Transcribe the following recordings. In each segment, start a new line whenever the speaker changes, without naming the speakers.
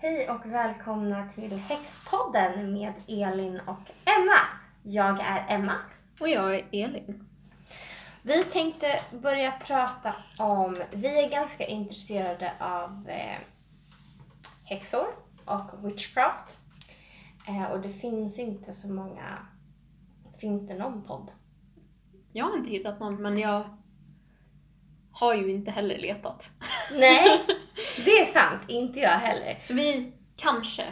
Hej och välkomna till Häxpodden med Elin och Emma. Jag är Emma.
Och jag är Elin.
Vi tänkte börja prata om, vi är ganska intresserade av eh, häxor och witchcraft. Eh, och det finns inte så många, finns det någon podd?
Jag har inte hittat någon, men jag har ju inte heller letat.
Nej, det är sant. Inte jag heller.
Så vi kanske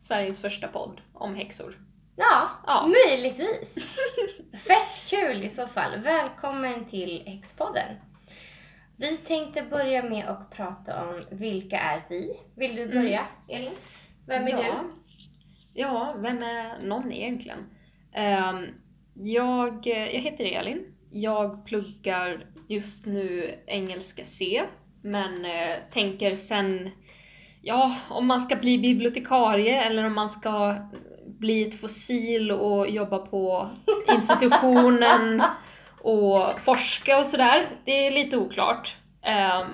Sveriges första podd om häxor.
Ja,
Ja.
möjligtvis. Fett kul i så fall. Välkommen till Häxpodden. Vi tänkte börja med att prata om vilka är vi? Vill du börja, Elin? Vem är
ja.
du?
Ja, vem är någon egentligen? Ehm, jag, jag heter Elin. Jag pluggar just nu engelska C, men eh, tänker sen, ja, om man ska bli bibliotekarie eller om man ska bli ett fossil och jobba på institutionen och forska och sådär. Det är lite oklart. Ehm,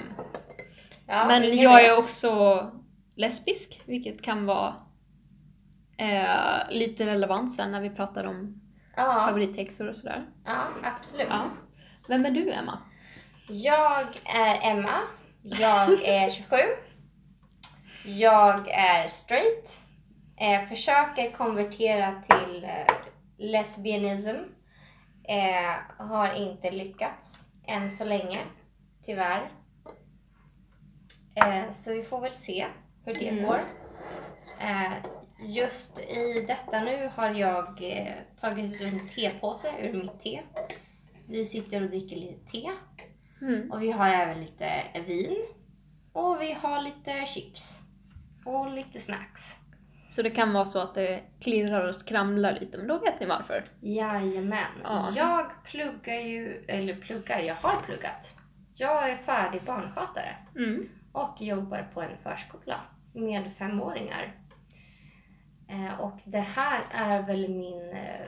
Ja,
men jag är
vet.
också lesbisk, vilket kan vara eh, lite relevant sen när vi pratar om
Ja,
favorithäxor och sådär.
ja, absolut.
Ja. Vem är du, Emma?
Jag är Emma. Jag är 27. Jag är straight. Eh, försöker konvertera till eh, lesbianism. Eh, har inte lyckats än så länge, tyvärr. Eh, så vi får väl se hur det
Mm.
går. Eh, just i detta nu har jag eh, tagit ut en tepåse ur mitt te. Vi sitter och dricker lite te.
Mm.
Och vi har även lite vin. Och vi har lite chips. Och lite snacks.
Så det kan vara så att det klirrar och skramlar lite, men då vet ni varför.
Jajamän.
Ja.
Jag pluggar ju, eller pluggar, jag har pluggat. Jag är färdig barnskötare
Mm.
och jobbar på en förskola med femåringar. Eh, och det här är väl min eh,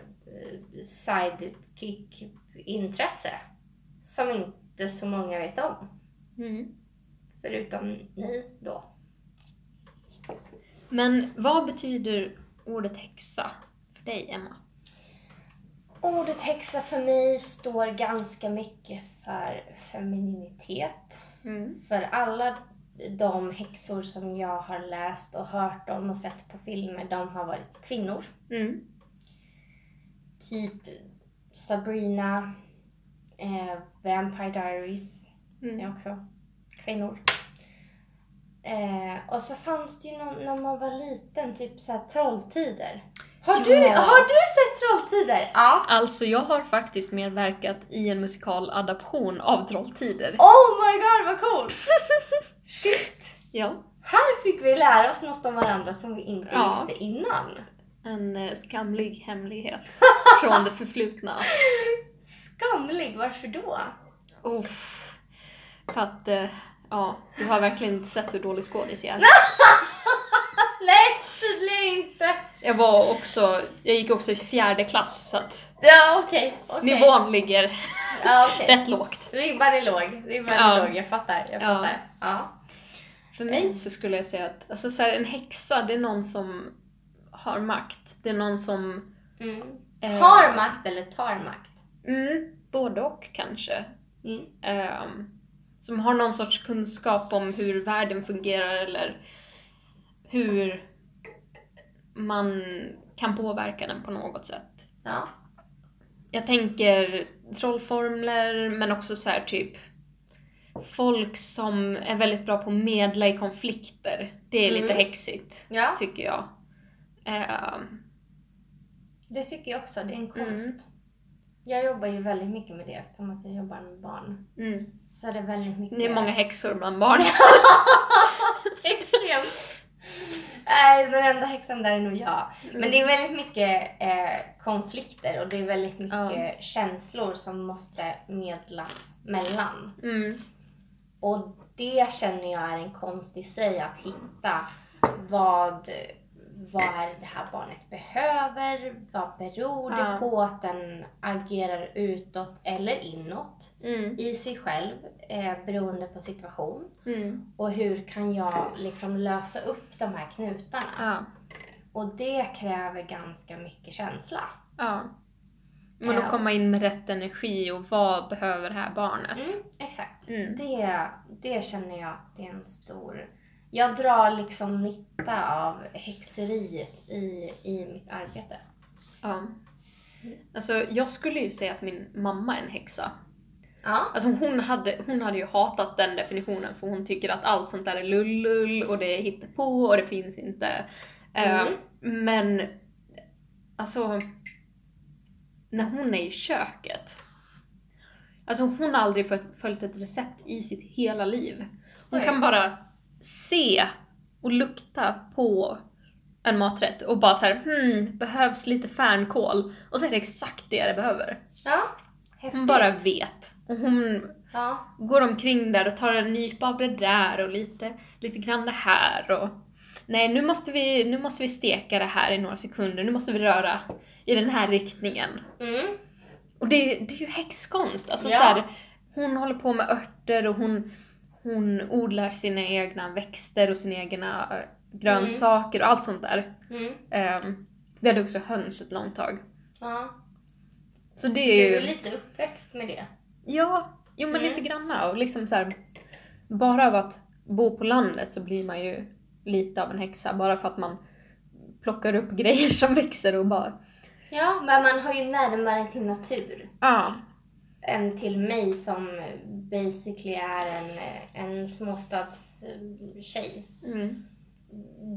sidekick-intresse. Som inte så många vet om.
Mm.
Förutom ni då.
Men vad betyder ordet häxa för dig, Emma?
Ordet häxa för mig står ganska mycket för femininitet.
Mm.
För alla de häxor som jag har läst och hört om och sett på filmer, de har varit kvinnor.
Mm.
Typ Sabrina, eh, Vampire Diaries
Mm.
är också kvinnor. Eh, och så fanns det ju någon, när man var liten, typ så här Trolltider. Har, du,
Ja.
har du sett Trolltider? Ja.
Alltså, jag har faktiskt medverkat i en musikaladaption av Trolltider.
Oh my god vad coolt! Shit!
Ja.
Här fick vi lära oss något om varandra som vi inte
Ja.
visste innan.
En eh, skamlig hemlighet från det förflutna.
Skamlig, varför då?
Uff. För att, eh, ja, du har verkligen inte sett hur dålig skådis jag är.
Nej, tydligen inte.
Jag var också, jag gick också i fjärde klass så att
Ja, okej. okej.
nivån ligger
Ja, okej.
rätt lågt.
Ribban är låg. Ribban
Ja.
är låg, jag fattar. Jag
Ja.
fattar. Ja.
För mig så skulle jag säga att alltså så här, en häxa, det är någon som har makt. Det är någon som...
Mm.
eh,
Har makt eller tar makt?
Mm, både och kanske.
Mm.
Ehm, som har någon sorts kunskap om hur världen fungerar eller hur man kan påverka den på något sätt.
Ja.
Jag tänker trollformler men också så här typ folk som är väldigt bra på att medla i konflikter. Det är lite
Mm.
häxigt,
ja,
tycker jag. Ehm,
det tycker jag också. Det är en konst.
Mm.
Jag jobbar ju väldigt mycket med det eftersom att jag jobbar med barn.
mm.
Så är det väldigt mycket...
Det är många häxor bland barn.
Extremt. Nej, den enda häxan där är nog jag. Men det är väldigt mycket eh, konflikter och det är väldigt mycket känslor som måste medlas mellan.
Mm.
Och det känner jag är en konst i sig, att hitta vad, vad är det här barnet behöver? Vad beror det
Ja.
på att den agerar utåt eller inåt
Mm.
i sig själv eh, beroende på situation?
Mm.
Och hur kan jag liksom lösa upp de här knutarna?
Ja.
Och det kräver ganska mycket känsla.
Ja. Men att
Ja.
komma in med rätt energi och vad behöver det här barnet?
Mm, exakt.
Mm.
Det, det känner jag att det är en stor... Jag drar liksom nytta av häxeriet i, i mitt arbete.
Ja. Alltså jag skulle ju säga att min mamma är en häxa.
Ja.
Alltså hon hade, hon hade ju hatat den definitionen för hon tycker att allt sånt där är lullull och det är hittepå och det finns inte. Eh,
Mm.
Men alltså när hon är i köket. Alltså hon har aldrig föl- följt ett recept i sitt hela liv. Hon
Oj.
kan bara se och lukta på en maträtt och bara så här, hmm, behövs lite fänkål. Och så är det exakt det det behöver.
Ja. Häftigt.
Hon bara vet. Och hon
Ja.
går omkring där och tar en nypa av det där och lite, lite grann det här och nej nu måste, vi, nu måste vi steka det här i några sekunder, nu måste vi röra i den här riktningen.
Mm.
Och det, det är ju häxkonst, alltså
Ja.
så här, hon håller på med örter och hon, hon odlar sina egna växter och sina egna eh, grönsaker och allt sånt där.
Mm.
Um, vi hade också höns ett långt tag.
Ja.
Så det
Du
är
är
ju...
ju lite uppväxt med det.
Ja, jo men
Mm.
lite granna och liksom så här, bara av att bo på landet så blir man ju lite av en häxa bara för att man plockar upp grejer som växer och bara
Ja, men man har ju närmare till natur
ja,
än till mig som basically är en, en småstadstjej.
mm,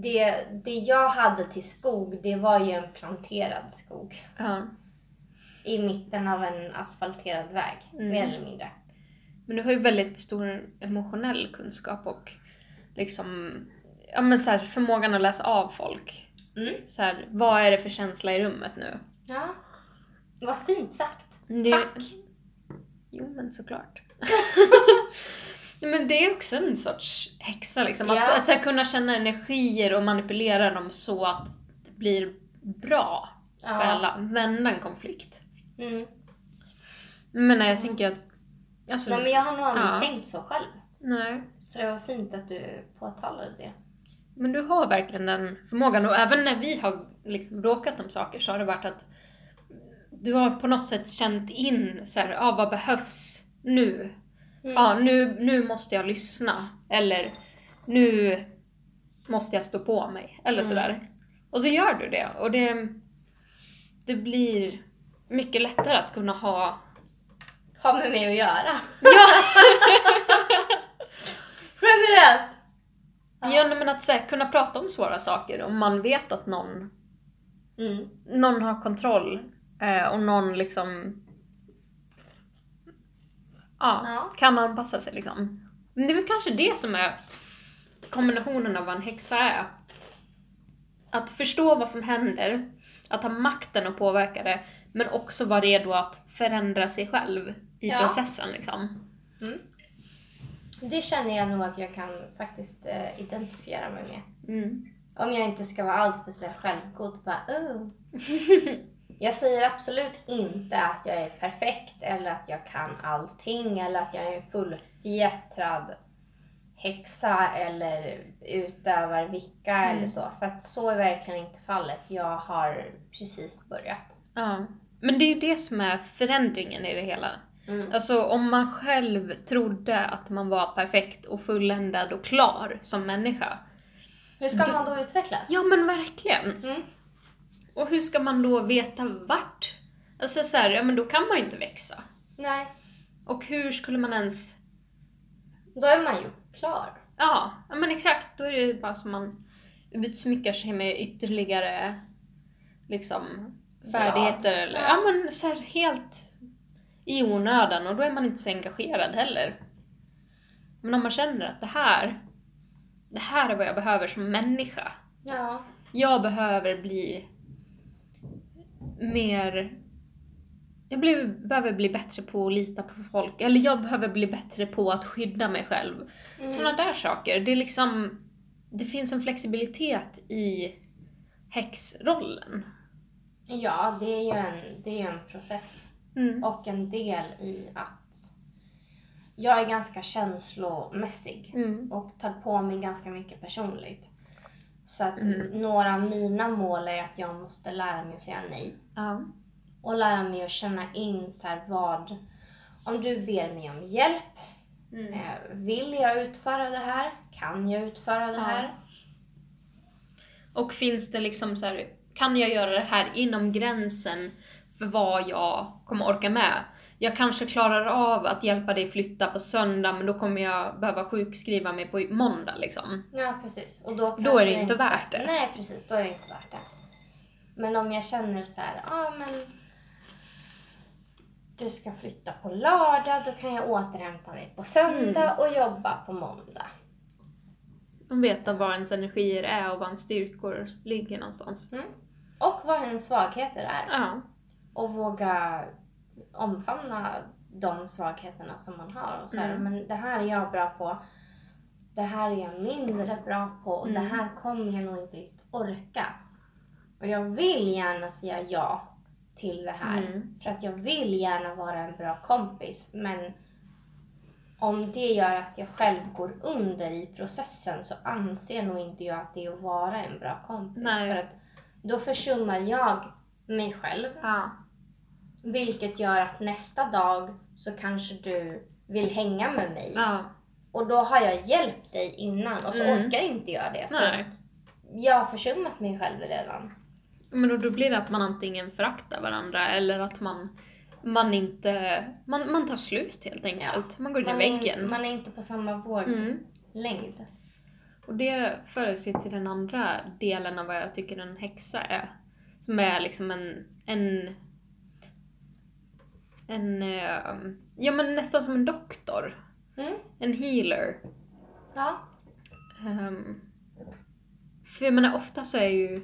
Det, det jag hade till skog, det var ju en planterad skog.
ja.
I mitten av en asfalterad väg,
Mm.
mer eller mindre.
Men du har ju väldigt stor emotionell kunskap och liksom ja, men så här, förmågan att läsa av folk.
Mm.
Så här, vad är det för känsla i rummet nu?
Ja, vad fint sagt.
Det,
Tack.
Jo men såklart. men det är också en sorts häxa liksom. Att,
Ja.
att här, kunna känna energier och manipulera dem så att det blir bra för
Ja.
alla. Vända en konflikt.
Mm.
Men nej, jag tänker att... Alltså,
Nej, men jag har nog aldrig
Ja.
tänkt så själv.
nej.
Så det var fint att du påtalade det.
Men du har verkligen den förmågan och även när vi har liksom bråkat om saker så har det varit att du har på något sätt känt in så här, ah, vad behövs nu?
Mm.
Ja, nu, nu måste jag lyssna. Eller nu måste jag stå på mig. Eller
Mm.
sådär. Och så gör du det. Och det, det blir mycket lättare att kunna ha...
Har med mig att göra.
Ja!
Generellt!
ja nej, men att så här, kunna prata om svåra saker. Om man vet att någon,
Mm.
någon har kontroll. Eh, och någon liksom... Ja,
Ja.
kan anpassa sig liksom. Men det är väl kanske det som är kombinationen av vad en häxa är. Att förstå vad som händer, att ha makten att påverka det, men också vara redo att förändra sig själv i
Ja.
processen liksom.
Mm. Det känner jag nog att jag kan faktiskt eh, identifiera mig med.
Mm.
Om jag inte ska vara alltför självgod. Bara, oh. Jag säger absolut inte att jag är perfekt eller att jag kan allting eller att jag är en fullfjättrad häxa eller utövar vicka
Mm.
eller så. För att så är verkligen inte fallet. Jag har precis börjat.
ja. Men det är ju det som är förändringen i det hela.
Mm.
Alltså om man själv trodde att man var perfekt och fulländad och klar som människa.
Hur ska
Du-
man då utvecklas?
Ja men verkligen!
Mm.
Och hur ska man då veta vart? Alltså så här, ja men då kan man ju inte växa.
Nej,
Och hur skulle man ens...
då är man ju klar.
Ja, ja men exakt. Då är det ju bara som man utsmyckar sig med ytterligare liksom färdigheter
Ja.
eller
Ja.
ja men så här helt i onödan och då är man inte så engagerad heller. Men om man känner att det här, det här är vad jag behöver som människa.
Ja.
Jag behöver bli mer... Jag blir, behöver bli bättre på att lita på folk. Eller jag behöver bli bättre på att skydda mig själv.
Mm.
Sådana där saker. Det är liksom... Det finns en flexibilitet i häxrollen?
Ja, det är ju en, det är en process.
Mm.
Och en del i att jag är ganska känslomässig
Mm.
och tar på mig ganska mycket personligt. Så att
Mm.
några av mina mål är att jag måste lära mig att säga nej.
Ja.
Och lära mig att känna in så här vad, om du ber mig om hjälp,
Mm.
eh, vill jag utföra det här? Kan jag utföra det
Ja.
här?
Och finns det liksom så här, kan jag göra det här inom gränsen för vad jag kommer orka med? Jag kanske klarar av att hjälpa dig flytta på söndag men då kommer jag behöva sjukskriva mig på måndag liksom.
Ja, precis. Och då,
Då är det inte värt det.
Nej, precis. Då är det inte värt det. Men om jag känner så här, ja ah, men du ska flytta på lördag, då kan jag återhämta mig på söndag
Mm.
och jobba på måndag.
Och veta vad ens energier är och var ens styrkor ligger någonstans.
Och vad ens svagheter är.
Ja.
Och våga omfamna de svagheterna som man har. Och så här,
Mm.
men det här är jag bra på. Det här är jag mindre bra på och det
Mm.
här kommer jag nog inte riktigt orka. Och jag vill gärna säga ja till det här.
Mm.
För att jag vill gärna vara en bra kompis. Men om det gör att jag själv går under i processen så anser nog inte jag att det är att vara en bra kompis.
Nej.
För att då försummar jag mig själv.
Ja.
Vilket gör att nästa dag så kanske du vill hänga med mig.
ja.
Och då har jag hjälpt dig innan och så
Mm.
orkar inte jag det. För
Nej.
jag har försummat mig själv redan.
Men då, då blir det att man antingen föraktar varandra eller att man, man inte, man, man tar slut helt enkelt. Man går in i
Man är,
väggen.
man är inte på samma våglängd.
Mm. Och det för oss ju till den andra delen av vad jag tycker en häxa är. Som är liksom en, en, en eh, ja men nästan som en doktor.
Mm.
En healer.
Ja.
Ehm, för jag menar ofta så är ju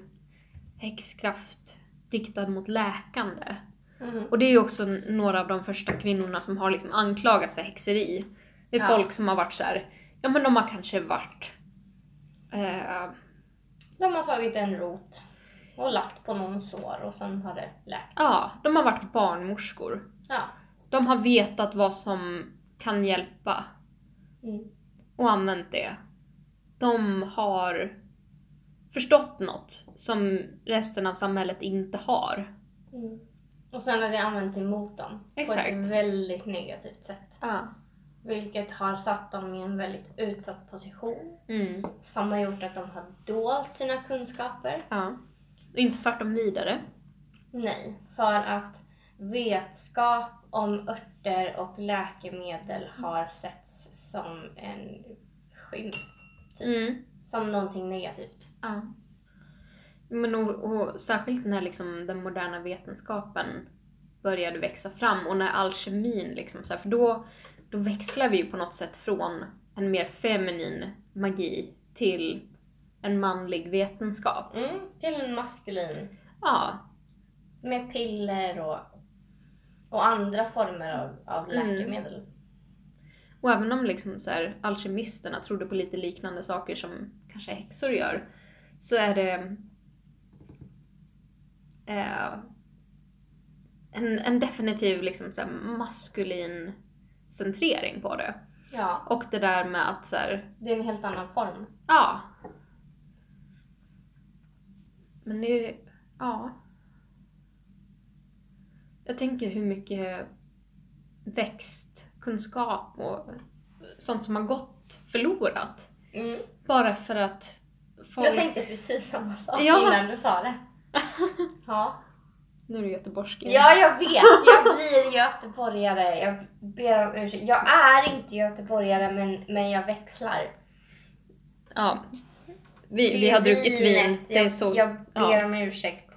häxkraft riktad mot läkande.
Mm.
Och det är ju också några av de första kvinnorna som har liksom anklagats för häxeri. Det är
Ja.
folk som har varit så här, ja men de har kanske varit eh,
De har tagit en rot och lagt på någon sår och sen har det läkt.
ja, de har varit barnmorskor.
Ja.
De har vetat vad som kan hjälpa
Mm.
och använt det. De har förstått något som resten av samhället inte har.
Mm. Och sen har det använts emot dem på
Exakt.
ett väldigt negativt sätt.
Ja.
Vilket har satt dem i en väldigt utsatt position.
Mm.
Som har gjort att de har dolt sina kunskaper.
ja. Och inte fört dem vidare.
Nej, för att vetskap om örter och läkemedel har setts som en skymf.
Mm.
Som någonting negativt.
Ja. Men och, och särskilt när liksom den moderna vetenskapen började växa fram och när alkemin liksom så här, för då, då växlar vi ju på något sätt från en mer feminin magi till en manlig vetenskap.
Mm, till en maskulin.
Ja,
Med piller och, och andra former av, av
Mm.
läkemedel.
och även om liksom så här, alkemisterna trodde på lite liknande saker som kanske häxor gör, så är det eh, en, en definitiv liksom så här, maskulin centrering på det.
Ja,
Och det där med att så här,
det är en helt annan form.
ja. Men det, ja. Jag tänker hur mycket växtkunskap och sånt som har gått förlorat.
Mm.
Bara för att folk...
Jag tänkte precis samma sak
Ja.
innan du sa det. Ja.
Nu är du göteborgsk
ja, jag vet. Jag blir göteborgare. Jag ber om ursäkt. Jag är inte göteborgare men, men jag växlar.
Ja. Vi, vi har druckit vin. Det är
Jag,
så...
jag ber
ja.
om ursäkt.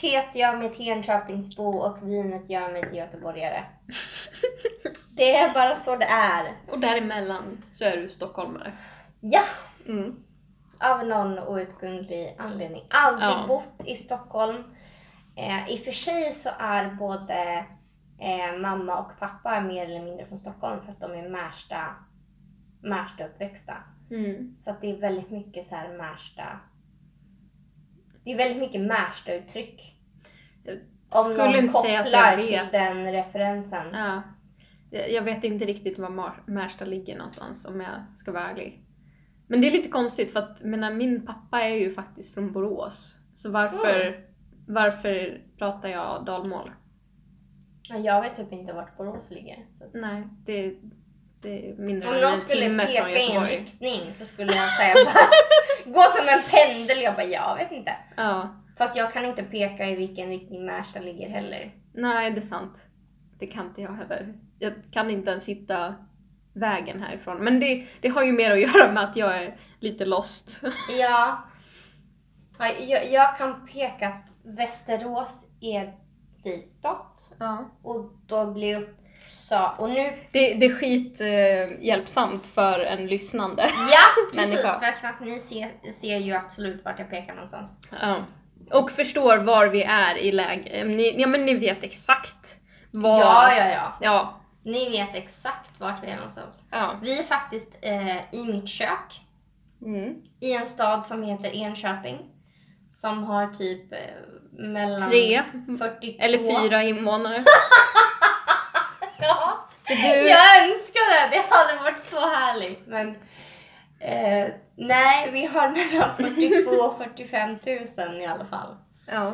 Teet gör mig till Enköpingsbo och vinet gör mig till göteborgare. Det är bara så det är.
Och däremellan så är du stockholmare.
Ja,
Mm.
av någon outgrundlig anledning. Aldrig
Ja.
bott i Stockholm. Eh, I och för sig så är både eh, mamma och pappa mer eller mindre från Stockholm för att de är Märsta, Märsta uppväxta.
Mm.
Så att det är väldigt mycket så här Märsta Det är väldigt mycket Märsta-uttryck.
Jag
Om
skulle
någon
inte säga att jag
till
vet.
den referensen.
Ja. Jag jag vet inte riktigt var Märsta ligger någonstans om jag ska vara ärlig. Men det är lite konstigt för att menar, min pappa är ju faktiskt från Borås. Så varför,
Mm.
varför pratar jag dalmål?
Ja, Jag vet typ inte vart Borås ligger. Så.
Nej, det, det är mindre
Om
än
någon
en
skulle
timme
peka
från
i en
Göteborg.
riktning så skulle jag säga bara, gå som en pendel. Jag bara, jag vet inte.
Ja,
Fast jag kan inte peka i vilken riktning Märsta ligger heller.
nej det är sant. Det kan inte jag heller. Jag kan inte ens hitta vägen härifrån. Men det, det har ju mer att göra med att jag är lite lost.
Ja. Ja, Jag, jag kan peka att Västerås är ditåt.
Ja.
Och då blir Uppsala... Och nu...
Det, det är skit eh, hjälpsamt för en lyssnande.
Ja, precis.
Människa.
För att ni ser, ser ju absolut vart jag pekar någonstans.
Ja. Och förstår var vi är i läge. Ni, ja men ni vet exakt var...
Ja, ja, ja.
Ja.
Ni vet exakt vart vi är någonstans.
ja.
Vi är faktiskt eh, i mitt kök.
Mm.
I en stad som heter Enköping. Som har typ eh, mellan
Tre
42...
Eller fyra invånare.
Ja.
Du,
Jag önskar det, det hade varit så härligt. Men eh, nej, vi har mellan 42 och 45 000 i alla fall.
ja.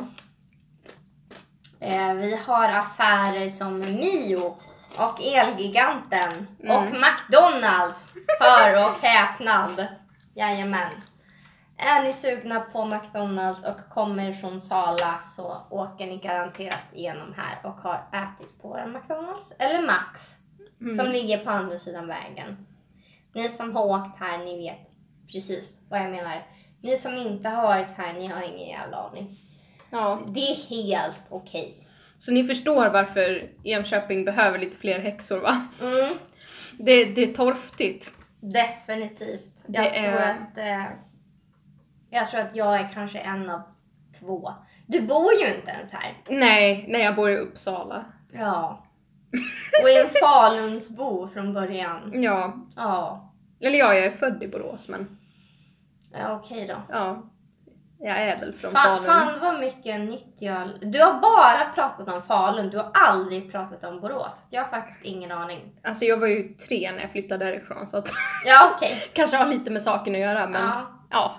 Eh, vi har affärer som Mio och Elgiganten
Mm.
och McDonalds. Hör och häpnad. Jajamän. Är ni sugna på McDonalds och kommer från Sala så åker ni garanterat igenom här och har ätit på en McDonalds eller Max
Mm.
som ligger på andra sidan vägen. Ni som har åkt här, ni vet precis vad jag menar. Ni som inte har varit här, ni har ingen jävla aning.
ja.
Det är helt okej.
Så ni förstår varför Enköping behöver lite fler häxor va?
Mm,
Det, det är torftigt.
definitivt. Jag
Det
tror
är-
att eh, jag tror att jag är kanske en av två. Du bor ju inte ens här.
Nej, när jag bor i Uppsala.
Ja. Och är en Falunsbo från början.
Ja.
Ja.
Eller ja, jag är född i Borås men
Ja, okej då.
ja. Jag är väl från
Fan,
Falun.
fan vad mycket nytt jag... Du har bara pratat om Falun, du har aldrig pratat om Borås. Jag har faktiskt ingen aning.
Alltså jag var ju tre när jag flyttade därifrån så att
Ja, okej.
kanske har lite med saken att göra men
Ja.
ja.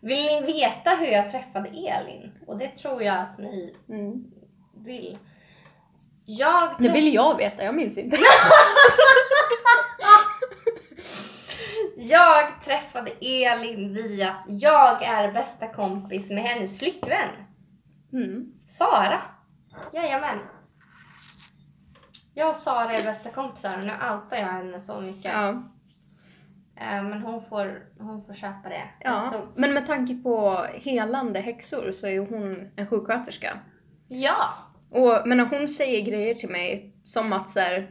Vill ni veta hur jag träffade Elin? Och det tror jag att ni
Mm.
vill. Jag
Det vill jag veta, jag minns inte.
Jag träffade Elin via att jag är bästa kompis med hennes flickvän.
Mm.
Sara. Jajamän. Jag och Sara är bästa kompisar och nu outar jag henne så mycket.
Ja.
Eh, Men hon får, hon får köpa det.
ja.
Så,
Men med tanke på helande häxor så är ju hon en sjuksköterska.
ja.
Och men när hon säger grejer till mig som att så här,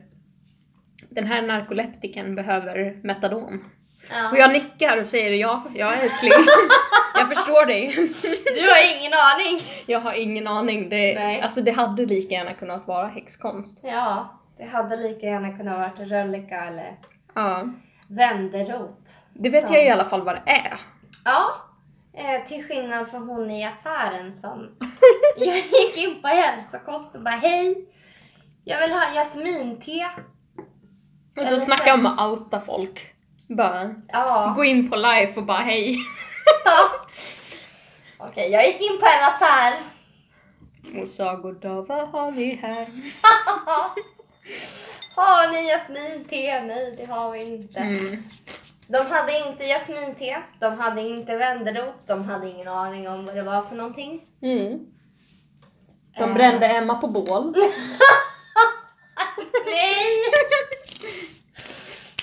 den här narkoleptiken behöver metadon.
ja.
Och jag nickar och säger ja, ja älskling. jag förstår dig.
Du har ingen aning.
Jag har ingen aning. Det,
Nej.
alltså, det hade lika gärna kunnat vara häxkonst.
Ja, det hade lika gärna kunnat vara röllika eller
Ja.
Vänderot.
Det vet
Som-
jag i alla fall vad det är.
Ja, eh, till skillnad från hon i affären som jag gick in på hälsokost och bara hej, jag vill ha jasminte.
Och så
Eller
snacka om att outa folk. Bara
Ja.
gå in på live och bara hej.
ja. Okej, jag gick in på en affär.
Mossa goddag, vad har vi här?
har ni jasminte? Nej, det har vi inte.
Mm.
De hade inte jasminte, de hade inte vänderot, de hade ingen aning om vad det var för någonting.
Mm. De
Eh.
brände Emma på bål.
Nej!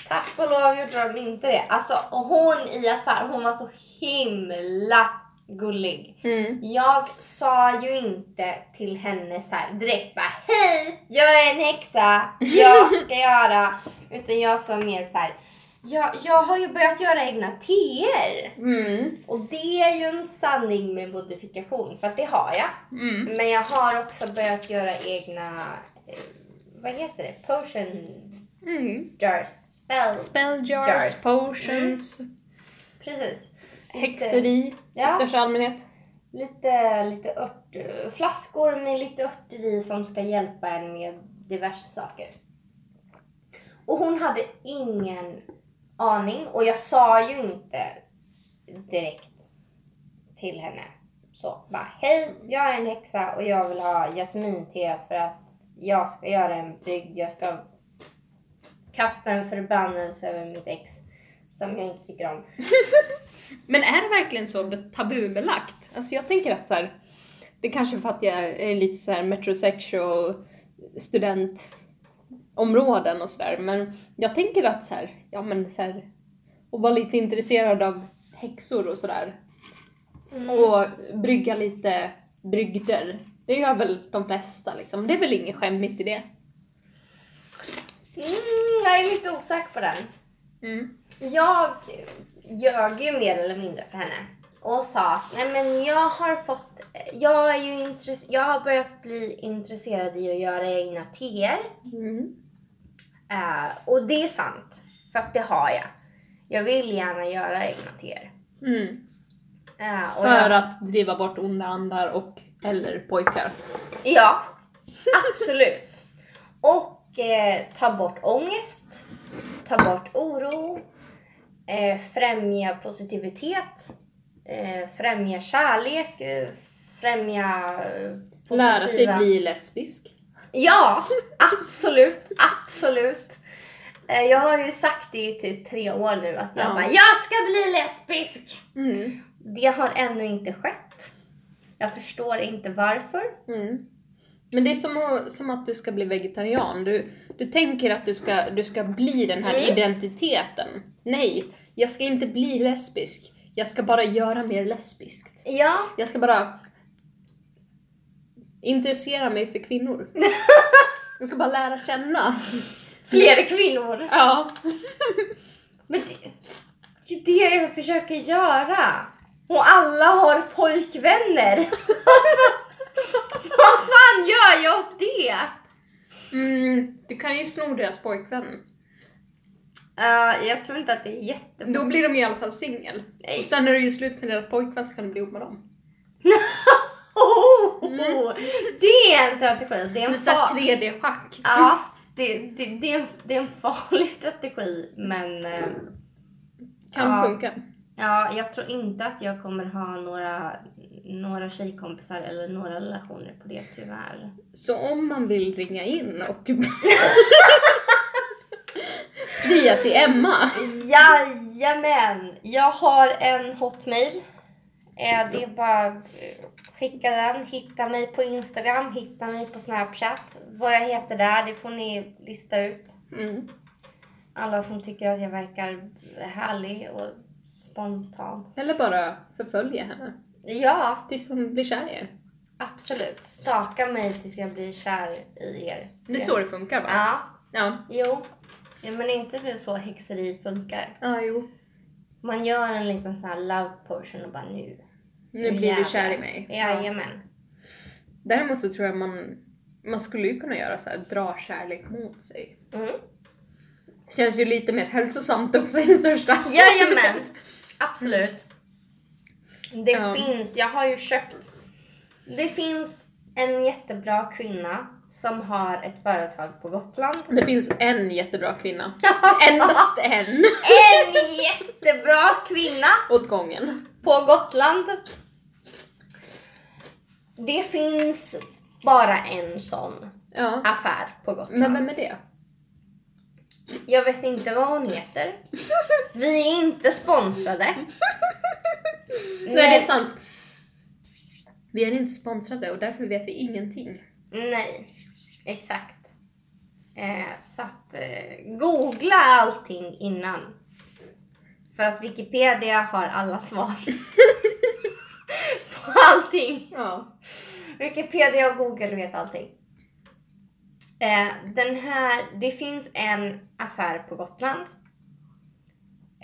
Tack och lov gjorde de inte det. Alltså, hon i affär, hon var så himla gullig.
Mm.
Jag sa ju inte till henne så här direkt bara Hej! Jag är en häxa, jag ska göra. Utan jag sa mer så här. Jag, jag har ju börjat göra egna teer.
Mm.
Och det är ju en sanning med modifikation, för att det har jag.
Mm.
Men jag har också börjat göra egna, eh, vad heter det, potion
Mm.
jars, spell.
Spell jars,
Jars.
potions,
Precis.
Häxeri i
Ja.
största allmänhet.
lite, lite ört, flaskor med lite örter i som ska hjälpa en med diverse saker. Och hon hade ingen aning och jag sa ju inte direkt till henne så bara hej, jag är en häxa och jag vill ha jasminte för att jag ska göra en brygd. Jag ska kasta en förbannelse över mitt ex som jag inte tycker om.
Men är det verkligen så tabubelagt? Alltså jag tänker att så här, det är kanske för att jag är lite så här metrosexual studentområden och sådär, men jag tänker att så här, ja men så här, och vara lite intresserad av häxor och sådär. Och brygga lite brygder. Det gör väl de flesta liksom. Det är väl inget skämmigt i det.
Mm, jag är lite osäker på den.
Mm.
Jag ljög ju mer eller mindre för henne och sa nej men jag har fått, jag är ju intress- jag har börjat bli intresserad i att göra egna teer.
Mm.
Eh, och det är sant, för att det har jag. Jag vill gärna göra egna teer.
Mm.
Och
För
jag,
att driva bort onda andar och eller pojkar.
Ja, absolut. Och eh, ta bort ångest, ta bort oro, eh, främja positivitet, eh, främja kärlek, eh, främja eh, positiva...
Lära sig bli lesbisk.
Ja, absolut, absolut. Eh, jag har ju sagt det i typ tre år nu att jag
Ja.
bara, jag ska bli lesbisk.
Mm.
Det har ännu inte skett. Jag förstår inte varför.
Mm. Men det är som, att- som att du ska bli vegetarian. Du, du tänker att du ska, du ska bli den här
Mm.
identiteten. Nej, jag ska inte bli lesbisk. Jag ska bara göra mer lesbiskt.
Ja,
Jag ska bara intressera mig för kvinnor. Jag ska bara lära känna.
fler kvinnor.
Ja.
Men det, det är det jag försöker göra. Och alla har pojkvänner. Vad fan gör jag åt det?
Mm, du kan ju sno deras pojkvän.
Uh, jag tror inte att det är jättebra.
Då blir de i alla fall singel.
Nej.
Och sen när du gör slut med deras pojkvän så kan du bli ihop med dem.
Oh, Det är en strategi. Det är
Det
en,
är såhär
far...
3D-schack.
ja, det, det, det, är en, det är en farlig strategi. Men eh,
Kan
Ja.
funka.
ja, jag tror inte att jag kommer ha några, några tjejkompisar eller några relationer på det tyvärr.
Så om man vill ringa in och fria till Emma.
Jajamän! Jag har en hotmail. Eh, Det är bara eh, skicka den. Hitta mig på Instagram, hitta mig på Snapchat. Vad jag heter där, det får ni lista ut.
Mm.
Alla som tycker att jag verkar härlig och spontan.
Eller bara förfölja henne.
Ja,
Tills hon blir kär i er.
absolut. Staka mig tills jag blir kär i er.
Det är så det funkar va?
Ja,
Ja.
jo. Ja, men inte det så häxeri funkar.
Ja, jo.
Man gör en liten sån här love potion och bara nu.
Nu blir du kär i mig.
Jajamän.
Däremot så tror jag man, man skulle ju kunna göra så här, dra kärlek mot sig.
Mm.
Känns ju lite mer hälsosamt också i största
Jajamän, absolut. Det
Ja.
finns, jag har ju köpt, det finns en jättebra kvinna som har ett företag på Gotland.
Det finns en jättebra kvinna. Endast en
En jättebra kvinna
åt gången.
på Gotland. Det finns bara en sån
Ja.
affär på Gotland.
Men vem är det?
Jag vet inte vad hon heter. Vi är inte sponsrade.
Nej, det är sant. Vi är inte sponsrade och därför vet vi ingenting.
Nej, exakt. Eh, så att eh, googla allting innan. För att Wikipedia har alla svar. på allting.
Ja.
Wikipedia och Google vet allting. Eh, den här, det finns en affär på Gotland.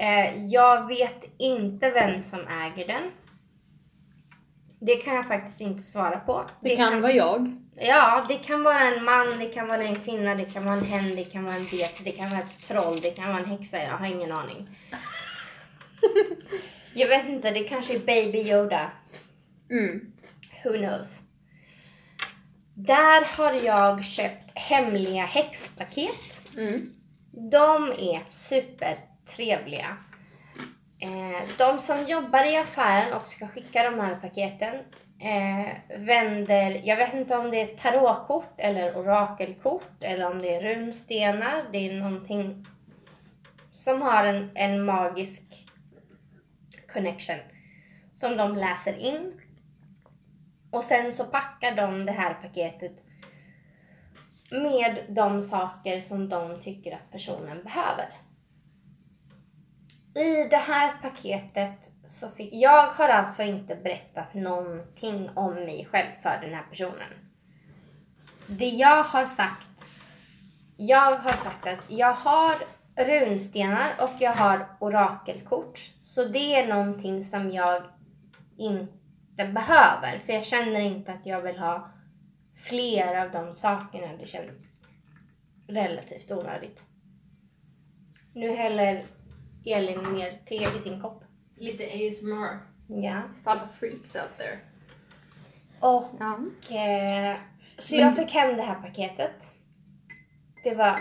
Eh, jag vet inte vem som äger den. Det kan jag faktiskt inte svara på.
Det, kan, vara jag.
Ja, det kan vara en man, det kan vara en kvinna, det kan vara en hen, det kan vara en bes, det kan vara ett troll, det kan vara en häxa. Jag har ingen aning. Jag vet inte, det kanske är Baby Yoda.
Mm.
Who knows? Där har jag köpt hemliga häxpaket.
Mm.
De är trevliga. Eh, de som jobbar i affären och ska skicka de här paketen eh, vänder, jag vet inte om det är tarotkort eller orakelkort eller om det är runstenar. Det är någonting som har en, en magisk connection som de läser in. Och sen så packar de det här paketet med de saker som de tycker att personen behöver. I det här paketet så fick, jag har alltså inte berättat någonting om mig själv för den här personen. Det jag har sagt, jag har sagt att jag har runstenar och jag har orakelkort. Så det är någonting som jag inte behöver, för jag känner inte att jag vill ha fler av de sakerna. Det känns relativt onödigt. Nu häller Elin ner te i sin kopp.
Lite ASMR.
Ja.
För alla freaks out there.
Och
Ja.
eh, så
Men-
jag fick hem det här paketet. Det var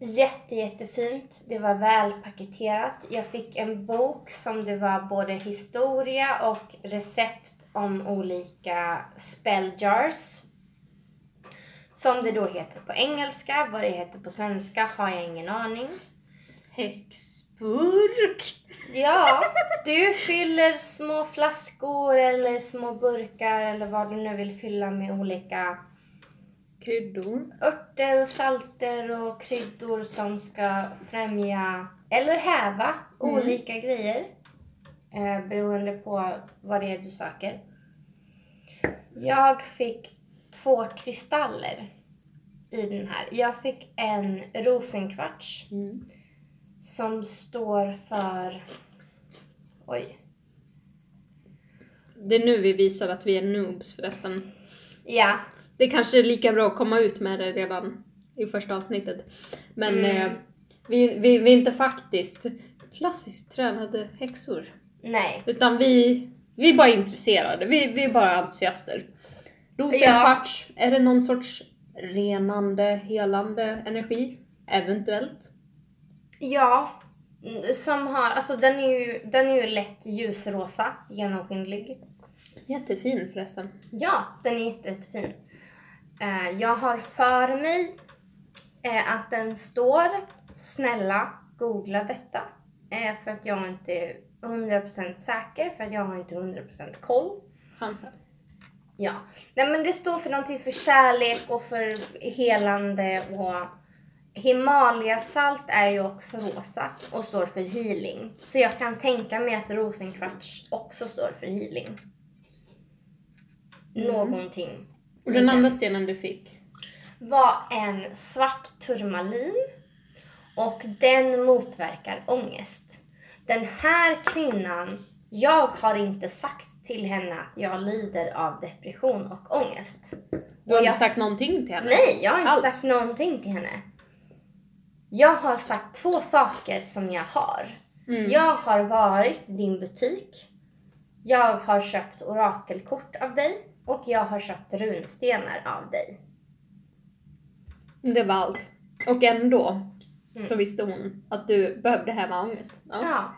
jätte, jättefint. Det var välpaketerat. Jag fick en bok som det var både historia och recept om olika spell jars. Som det då heter på engelska. Vad det heter på svenska har jag ingen aning.
Häxburk.
Ja, du fyller små flaskor eller små burkar eller vad du nu vill fylla med olika
Kryddor.
örter och salter och kryddor som ska främja eller häva
Mm.
olika grejer. Eh, beroende på vad det är du söker. Jag fick två kristaller i den här. Jag fick en rosenkvarts
Mm.
Som står för... Oj.
Det är nu vi visar att vi är noobs förresten.
Ja,
Det kanske är lika bra att komma ut med det redan i första avsnittet. Men
Mm.
eh, vi, vi, vi är inte faktiskt klassiskt tränade häxor.
nej.
Utan vi, vi är bara intresserade. Vi, vi är bara entusiaster. Rosenkvarts, är det någon sorts renande, helande energi? Eventuellt.
Ja, mm, som har, alltså den är ju, den är ju lätt ljusrosa, genomskinlig.
Jättefin förresten.
Ja, den är jätte- jättefin. Eh, jag har för mig eh, att den står snälla, googla detta. Eh, för att jag inte är 100% säker, för att jag har inte 100% koll.
Chansa.
Ja, nej men det står för någonting för kärlek och för helande och Himalayasalt är ju också rosa och står för healing. Så jag kan tänka mig att rosenkvarts också står för healing.
Mm.
Någonting.
Och den andra stenen du fick?
Var en svart turmalin och den motverkar ångest. Den här kvinnan, jag har inte sagt till henne att jag lider av depression och ångest.
Du har
Och
inte
jag
sagt någonting till henne?
Nej, jag har inte
Alls.
sagt någonting till henne. Jag har sagt två saker som jag har.
Mm.
Jag har varit din butik. Jag har köpt orakelkort av dig. Och jag har köpt runstenar av dig.
Det var allt. Och ändå
Mm.
så visste hon att du behövde häva ångest. Ja.
Ja.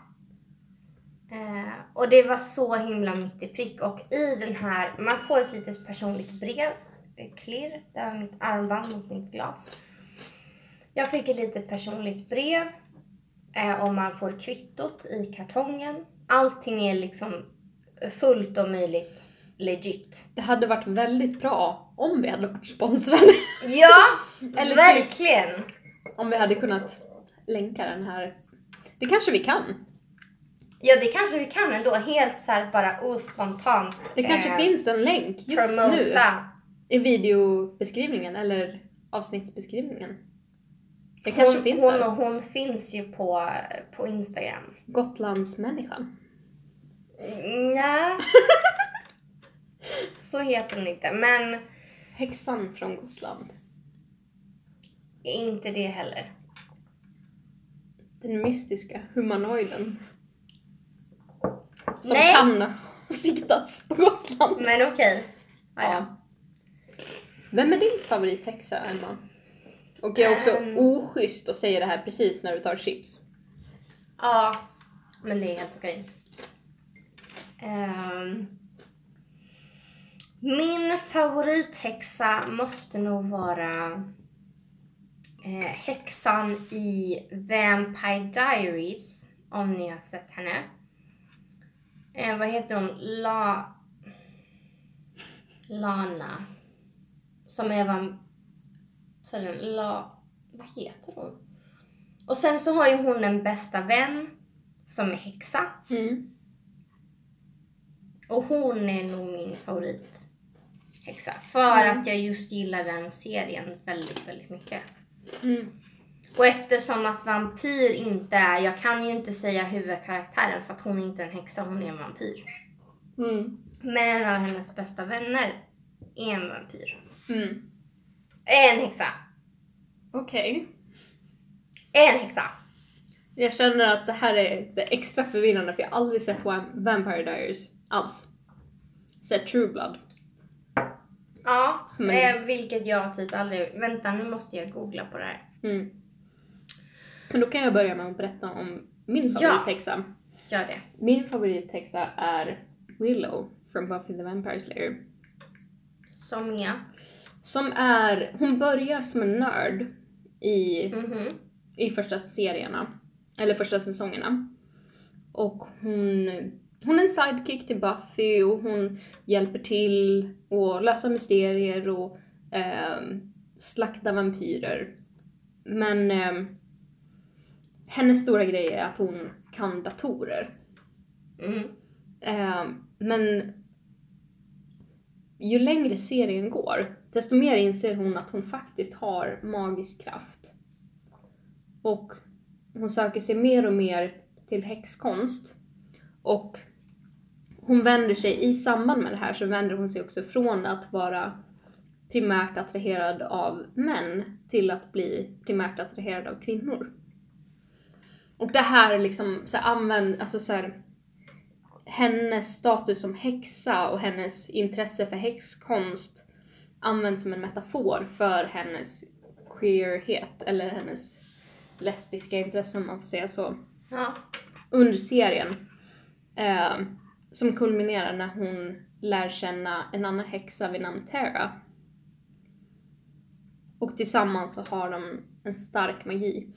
Eh, och det var så himla mitt i prick. Och i den här, man får ett litet personligt brev. eh, Klirr, det var mitt armband mot mitt glas. Jag fick ett litet personligt brev. Eh, och man får kvittot i kartongen. Allting är liksom fullt och möjligt legit.
Det hade varit väldigt bra om vi hade varit sponsrade.
Ja,
Eller typ
verkligen.
om vi hade kunnat länka den här. Det kanske vi kan.
Ja, det kanske vi kan ändå. Helt så här bara ospontant.
Det kanske
eh,
finns en länk just nu
promota.
i videobeskrivningen eller avsnittsbeskrivningen. Det kanske
hon,
finns
hon,
där.
hon finns ju på, på Instagram.
Gotlandsmänniskan.
Nej. Så heter hon inte, men
Häxan från Gotland.
inte det heller.
Den mystiska humanoiden. Som
Nej.
kan siktats på Gotland.
Men okej. Ja. Ja.
Vem är din favorithäxa, Emma? Och jag är också
Ehm.
oschysst att säga det här precis när du tar chips.
Ja, men det är helt okej. Ehm, min favorithäxa måste nog vara eh, häxan i Vampire Diaries, om ni har sett henne. Eh, vad heter hon? La... Lana. Som är van... Så det La... Vad heter hon? Och sen så har ju hon en bästa vän som är häxa.
Mm.
Och hon är nog min favorithäxa. För
Mm.
att jag just gillar den serien väldigt, väldigt mycket.
Mm.
Och eftersom att vampyr inte är, jag kan ju inte säga huvudkaraktären för att hon är inte en häxa, hon är en vampyr.
Mm.
Men en av hennes bästa vänner är en vampyr.
Mm.
En häxa.
Okej.
En häxa.
Jag känner att det här är det extra förvirrande för jag har aldrig sett Vam- Vampire Diaries alls. Sett True Blood.
Ja,
Som en-
eh, vilket jag typ aldrig... Vänta, nu måste jag googla på det här.
Mm. Men då kan jag börja med att berätta om min
Ja.
favorithäxa.
Gör det.
Min favorithäxa är Willow från Buffy the Vampire Slayer.
Som är...
Som är, hon börjar som en nörd i,
Mhm.
i första serierna, eller första säsongerna. Och hon, hon är en sidekick till Buffy och hon hjälper till att lösa mysterier och ehm, slakta vampyrer. Men ehm, hennes stora grej är att hon kan datorer.
Mm.
Eh, men ju längre serien går, desto mer inser hon att hon faktiskt har magisk kraft. Och hon söker sig mer och mer till häxkonst. Och hon vänder sig, i samband med det här så vänder hon sig också från att vara primärt attraherad av män till att bli primärt attraherad av kvinnor. Och det här liksom så här, använd, alltså så här, hennes status som häxa och hennes intresse för häxkonst används som en metafor för hennes queerhet eller hennes lesbiska intresse om man får säga så
Ja.
under serien. Eh, som kulminerar när hon lär känna en annan häxa vid namn Tara. Och tillsammans så har de en stark magi.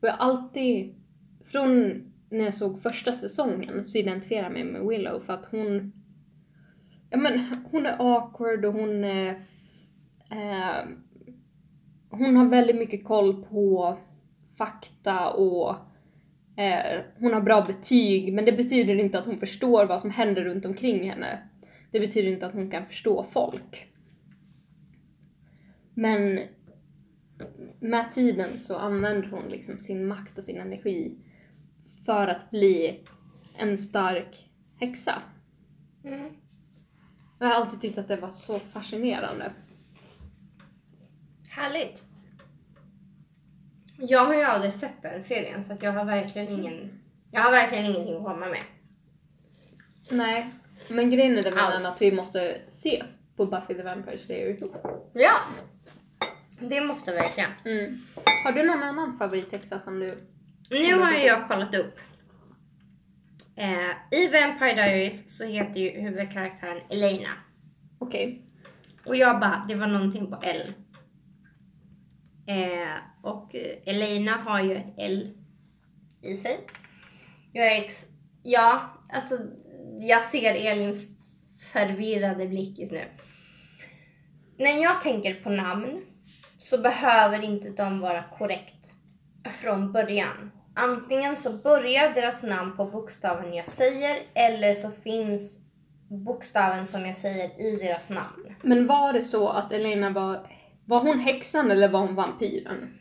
Och jag alltid, från när jag såg första säsongen så identifierar jag mig med Willow för att hon, ja men hon är awkward och hon är, eh, hon har väldigt mycket koll på fakta och Eh, hon har bra betyg, men det betyder inte att hon förstår vad som händer runt omkring henne. Det betyder inte att hon kan förstå folk. Men med tiden så använder hon liksom sin makt och sin energi för att bli en stark häxa.
Mm.
Jag har alltid tyckt att det var så fascinerande.
Härligt. Jag har ju aldrig sett den serien så att jag har verkligen ingen jag har verkligen ingenting att komma med.
Nej, men grejen är väl
Alls.
att vi måste se på Buffy the Vampire Slayer ihop.
Ja! Det måste verkligen.
Mm. Har du någon annan favorithäxa som du...
Nu har ju jag kollat upp. Eh, I Vampire Diaries så heter ju huvudkaraktären Elena.
Okej.
Och jag bara, det var någonting på L. Eh, och Elina har ju ett L i sig. Jag är ex... Ja, alltså jag ser Elins förvirrade blick just nu. När jag tänker på namn så behöver inte de vara korrekt från början. Antingen så börjar deras namn på bokstaven jag säger eller så finns bokstaven som jag säger i deras namn.
Men var det så att Elena var... Var hon häxan eller var hon vampyren?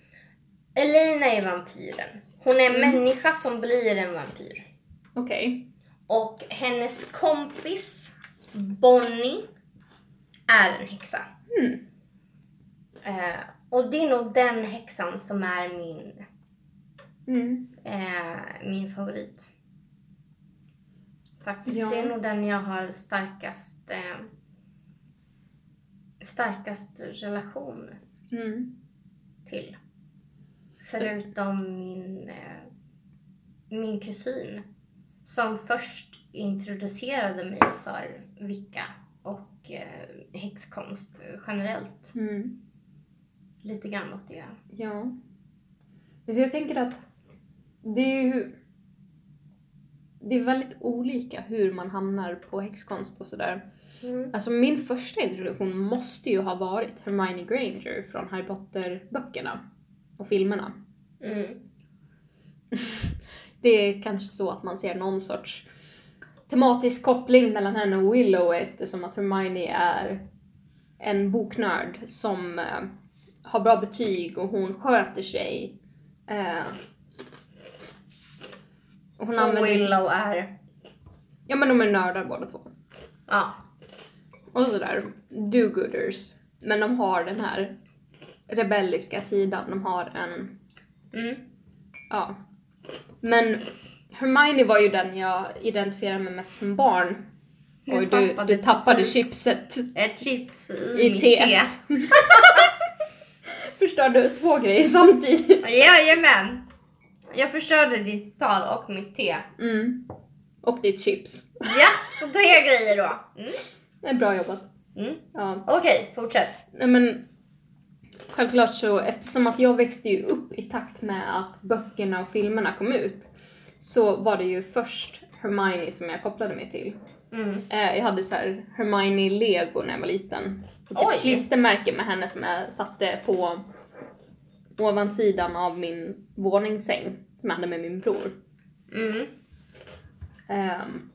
Elena är vampyren. Hon är en
Mm.
människa som blir en vampyr.
Okej.
Och hennes kompis Bonnie är en häxa.
Mm.
Eh, och det är nog den häxan som är min,
Mm.
eh, min favorit. Faktiskt.
Ja.
Det är nog den jag har starkast, eh, starkast relation
Mm.
till. Förutom min, eh, min kusin som först introducerade mig för Wicca och eh, häxkonst generellt.
Mm.
Lite grann åt det.
Ja. Så jag tänker att det är ju... Det är väldigt olika hur man hamnar på häxkonst och sådär.
Mm.
Alltså min första introduktion måste ju ha varit Hermione Granger från Harry Potter-böckerna och filmerna.
Mm.
Det är kanske så att man ser någon sorts tematisk koppling mellan henne och Willow eftersom att Hermione är en boknörd som eh, har bra betyg och hon sköter sig. Eh, hon
Och. Willow är...
Ja men de är nördar båda två.
Ja.
Och sådär, do-gooders. Men de har den här rebelliska sidan. De har en,
Mm.
ja. Men Hermione var ju den jag identifierade mig mest som barn.
Jag
Oj, du,
tappade
du tappade chipset
Ett chips i,
i
mitt
teet.
te.
Förstörde två grejer samtidigt.
Jajamän. Jag förstörde ditt tal och mitt te.
Mm. Och ditt chips.
Ja, så tre grejer då. Mm.
Är bra jobbat.
Mm.
Ja.
Okej, fortsätt.
Nej men självklart så eftersom att jag växte ju upp i takt med att böckerna och filmerna kom ut så var det ju först Hermione som jag kopplade mig till.
Mm.
Eh, jag hade så här Hermione Lego när jag var liten. Ett klistermärke med henne som jag satte på ovansidan av min våningssäng som jag hade med min bror.
Mm.
Ehm,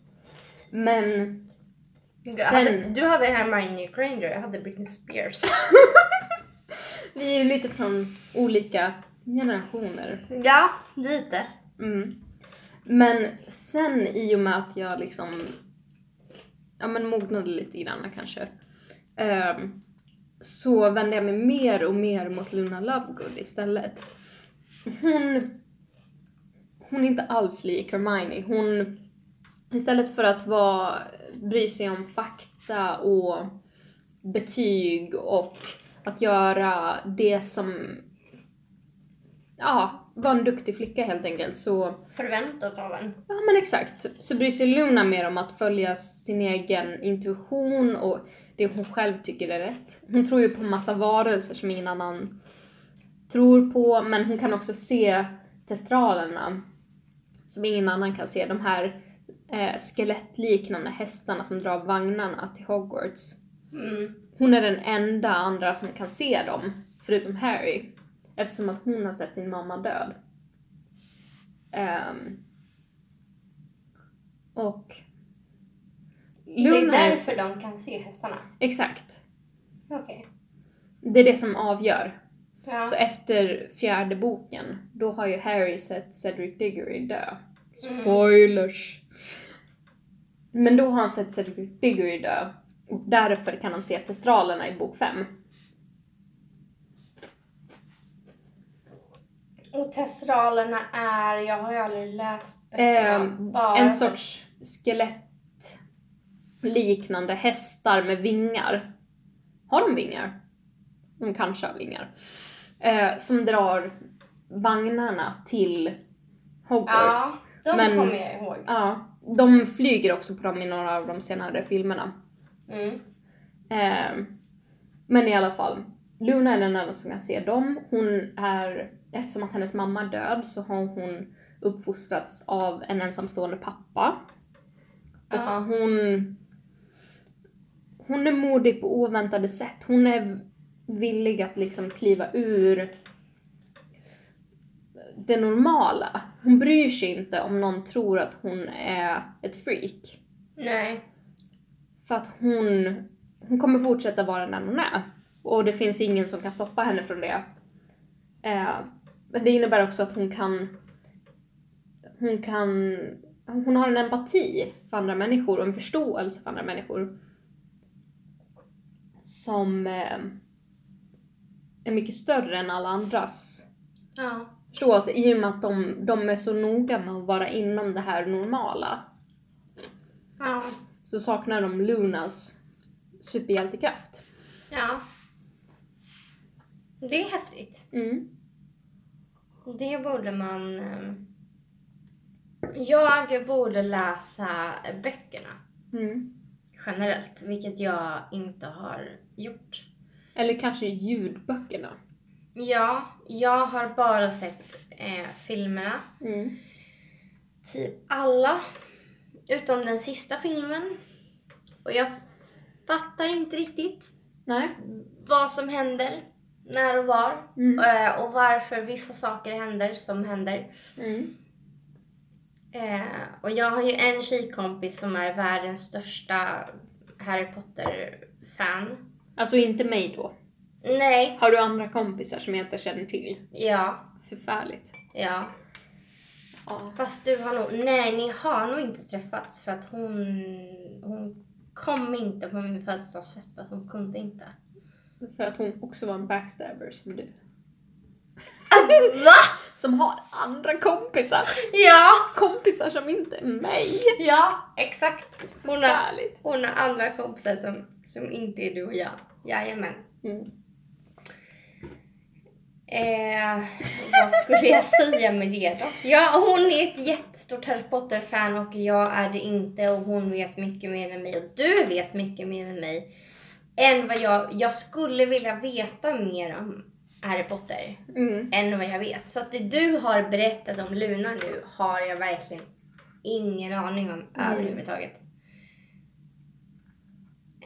men
Du,
Sen-
hade, du hade Hermione Granger, jag hade Britney Spears.
vi är ju lite från olika generationer.
ja, lite.
Mm. Men sen i och med att jag liksom ja, men mognade lite grann kanske ehm, så vände jag mig mer och mer mot Luna Lovegood istället. Hon, hon är inte alls lik Hermione. Hon, istället för att vara, bry sig om fakta och betyg och att göra det som ja, vara en duktig flicka helt enkelt så
Förväntat av en.
Ja men exakt. Så bryr sig Luna mer om att följa sin egen intuition och det hon själv tycker är rätt. Hon tror ju på massa varelser som ingen annan tror på, men hon kan också se testralerna som ingen annan kan se. De här eh, skelettliknande hästarna som drar vagnarna till Hogwarts.
Mm.
Hon är den enda andra som kan se dem, förutom Harry. Eftersom att hon har sett sin mamma död. Ehm, och...
Det är
Luna är...
därför de kan se hästarna.
Exakt.
Okej.
Det är det som avgör.
Ja.
Så efter fjärde boken, då har ju Harry sett Cedric Diggory dö.
Mm.
Spoilers! Men då har han sett Cedric Diggory dö. Och därför kan han se testralerna i bok fem.
Och testralerna är, jag har ju aldrig läst böckerna,
Ehm,
bara
en sorts skelettliknande hästar med vingar. Har de vingar? De kanske har vingar. Eh, som drar vagnarna till Hogwarts.
Ja, de
Men-
kommer jag ihåg.
Ja, de flyger också på dem i några av de senare filmerna.
Mm.
Eh, men i alla fall, Luna är den enda som kan se dem. Hon är, eftersom att hennes mamma är död så har hon uppfostrats av en ensamstående pappa. Och
Ja.
hon, hon är modig på oväntade sätt. Hon är villig att liksom kliva ur det normala. Hon bryr sig inte om någon tror att hon är ett freak.
Nej.
För att hon, hon kommer fortsätta vara den hon är. Och det finns ingen som kan stoppa henne från det. Eh, men det innebär också att hon kan... Hon kan... Hon har en empati för andra människor och en förståelse för andra människor. Som eh, är mycket större än alla andras
Ja.
Förståelse i och med att de, de är så noga med att vara inom det här normala.
Ja.
så saknar de Lunas superhjältekraft.
Ja. Det är häftigt.
Mm.
Det borde man... eh, Jag borde läsa böckerna
Mm.
generellt, vilket jag inte har gjort.
Eller kanske ljudböckerna.
Ja, jag har bara sett eh, filmerna.
Mm.
Typ alla. Utom den sista filmen. Och jag fattar inte riktigt
Nej.
vad som händer, när och var.
Mm.
Eh, och varför vissa saker händer som händer.
Mm.
Eh, och jag har ju en tjejkompis som är världens största Harry Potter-fan.
Alltså inte mig då.
Nej,
Har du andra kompisar som jag inte känner till?
ja,
Förfärligt.
ja.
Ja.
Fast du har nog, nej ni har nog inte träffats för att hon, hon kom inte på min födelsedagsfest för att hon kunde inte.
För att hon också var en backstabber som du.
Va?
Som har andra kompisar.
Ja!
Kompisar som inte är mig.
Ja, exakt. Hon har, hon har andra kompisar som, som inte är du och jag. Jajamän.
Mm.
Eh, vad skulle jag säga med det då? Ja, hon är ett jättestort Harry Potter-fan och jag är det inte och hon vet mycket mer än mig och du vet mycket mer än mig. Än vad jag, jag skulle vilja veta mer om Harry Potter
Mm.
än vad jag vet. Så att det du har berättat om Luna nu har jag verkligen ingen aning om
Mm.
överhuvudtaget.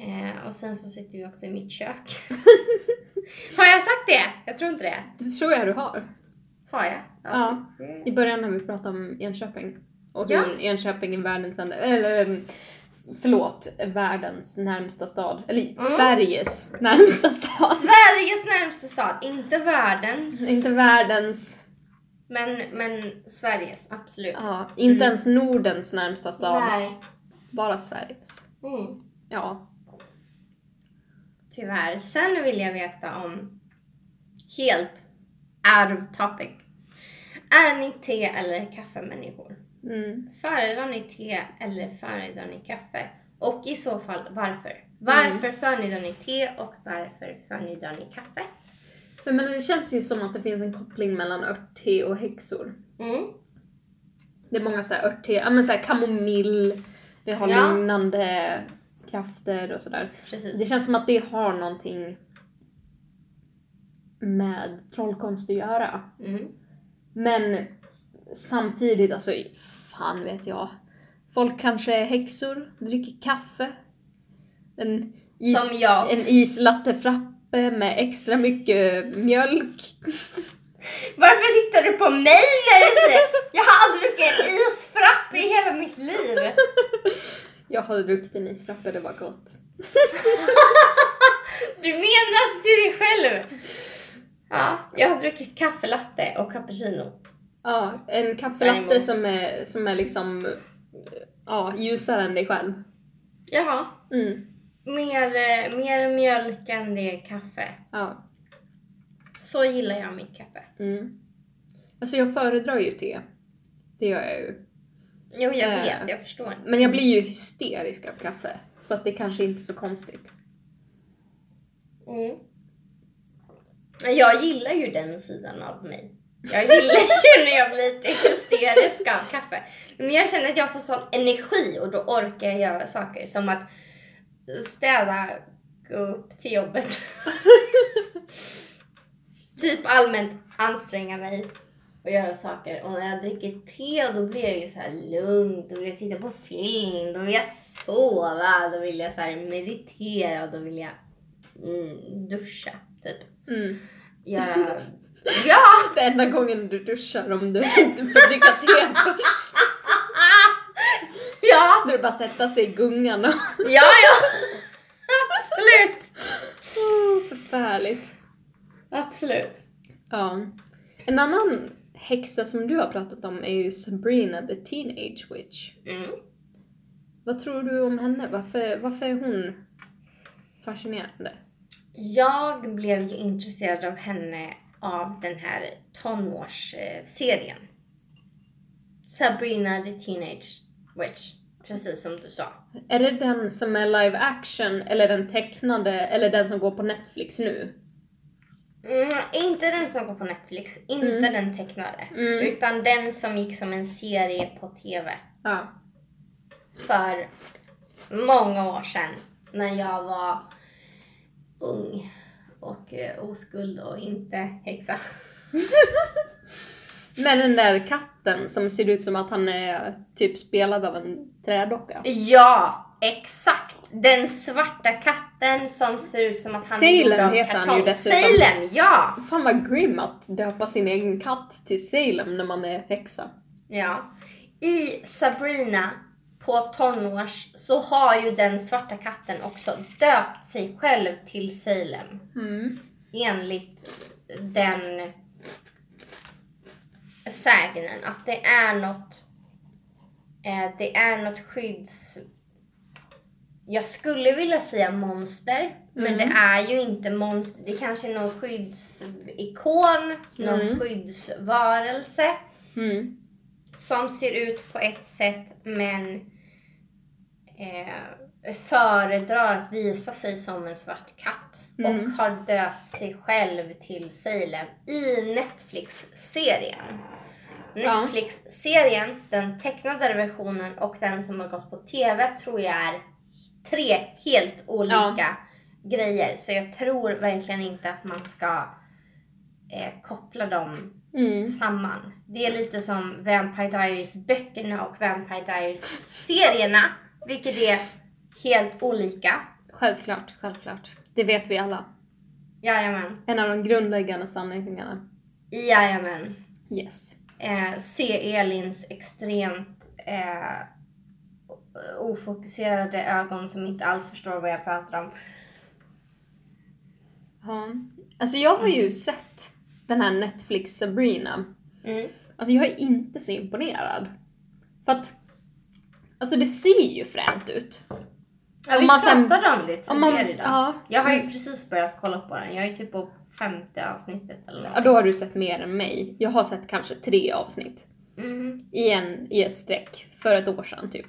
Eh, och sen så sitter vi också i mitt kök. har jag sagt det? Jag tror inte det.
Det tror jag du har.
Har jag?
Ja.
Mm.
I början när vi pratade om Enköping. Och
Ja.
hur Enköping är världens enda, eller mm, förlåt, världens närmsta stad. Eller
Mm.
Sveriges närmsta stad.
Sveriges närmaste stad, inte världens.
Inte världens,
Men, men Sveriges, absolut.
ja, inte ens Nordens närmsta stad.
Nej.
Bara Sveriges.
Mm.
Ja.
Tyvärr. Sen vill jag veta om, helt out of topic. Är ni te eller kaffemänniskor?
Mm.
Föredrar ni te eller föredrar ni kaffe? Och i så fall varför? Varför föredrar ni te och varför föredrar ni kaffe?
Men, men det känns ju som att det finns en koppling mellan örtte och häxor.
Mm.
Det är många så här örtte, ja men så här kamomill, det har
Ja.
lugnande krafter och sådär.
Precis.
Det känns som att det har någonting med trollkonst att göra.
Mm.
Men samtidigt, alltså fan vet jag. Folk kanske är häxor, dricker kaffe. En, is, en islatte frappe med extra mycket mjölk.
Varför tittar du på mig när du säger Jag har aldrig druckit en isfrappe i hela mitt liv.
Jag hade druckit en isfrappe, det var gott.
Du menar alltså till dig själv? Ja, jag har druckit kaffelatte och cappuccino.
Ja, en kaffelatte som är, som är liksom ja, ljusare än dig själv.
Jaha.
Mm.
Mer, eh, mer mjölk än det är kaffe.
Ja.
Så gillar jag mitt kaffe.
Mm. Alltså jag föredrar ju te. Det gör jag ju.
Jo, jag
Eh,
vet. Jag förstår.
Men jag blir ju hysterisk av kaffe. Så att det kanske inte är så konstigt.
Mm. Jag gillar ju den sidan av mig. Jag gillar ju när jag blir lite hysterisk av kaffe. Men jag känner att jag får sån energi och då orkar jag göra saker som att städa, gå upp till jobbet. typ allmänt anstränga mig och göra saker. Och när jag dricker te då blir jag ju så här lugn. Då vill jag titta på film, då vill jag sova, då vill jag så här meditera och då vill jag mm, duscha. Typ.
Mm.
Göra... ja!
Det enda gången du duschar om du inte får dricka te först.
Ja!
Då är det bara sätta sig i gungan och...
Ja, ja! Absolut!
Oh, förfärligt.
Absolut.
Ja. En annan häxa som du har pratat om är ju Sabrina the Teenage Witch.
Mm.
Vad tror du om henne? Varför, varför är hon fascinerande?
Jag blev ju intresserad av henne av den här tonårsserien. Sabrina the Teenage Witch. precis som du sa.
Är det den som är live action eller den tecknade eller den som går på Netflix nu?
Inte den som går på Netflix, inte
Mm.
den tecknade.
Mm.
Utan den som gick som en serie på TV
Ja.
för många år sedan när jag var ung och eh, oskuld och inte häxa.
Men den där katten som ser ut som att han är typ spelad av en trädocka.
Ja, exakt! Den svarta katten som ser ut som att han är gjord
Salem
av
heter han
kartong.
ju dessutom.
Salem, ja!
Fan vad grim att döpa sin egen katt till Salem när man är häxa.
Ja. I Sabrina på tonårs så har ju den svarta katten också döpt sig själv till Salem.
Mm.
Enligt den sägnen att det är något eh, det är något skydds... Jag skulle vilja säga monster, men
Mm.
det är ju inte monster. Det kanske är någon skyddsikon, någon
Mm.
skyddsvarelse
Mm.
som ser ut på ett sätt men eh, föredrar att visa sig som en svart katt
Mm.
och har döpt sig själv till Salem i Netflix-serien. Netflix-serien, den tecknade versionen och den som har gått på TV tror jag är tre helt olika grejer. Så jag tror verkligen inte att man ska eh, koppla dem
Mm.
samman. Det är lite som Vampire Diaries böckerna och Vampire Diaries serierna, vilket är helt olika.
Självklart, självklart. Det vet vi alla.
Jajamän,
En av de grundläggande sanningarna.
jajamän.
Yes.
Eh, se Elins extremt eh, ofokuserade ögon som inte alls förstår vad jag pratar om.
Ja. Alltså jag har ju sett den här Netflix Sabrina.
Mm.
Alltså jag är inte så imponerad. För att, alltså det ser ju fränt ut.
Ja,
Om
vi
man sen-
pratade om det
Om man,
tidigare idag.
ja,
Jag har ju precis börjat kolla på den. Jag är typ på femte avsnittet eller
ja,
något.
då har du sett mer än mig. Jag har sett kanske tre avsnitt
Mhm.
i, en, i ett streck för ett år sedan typ.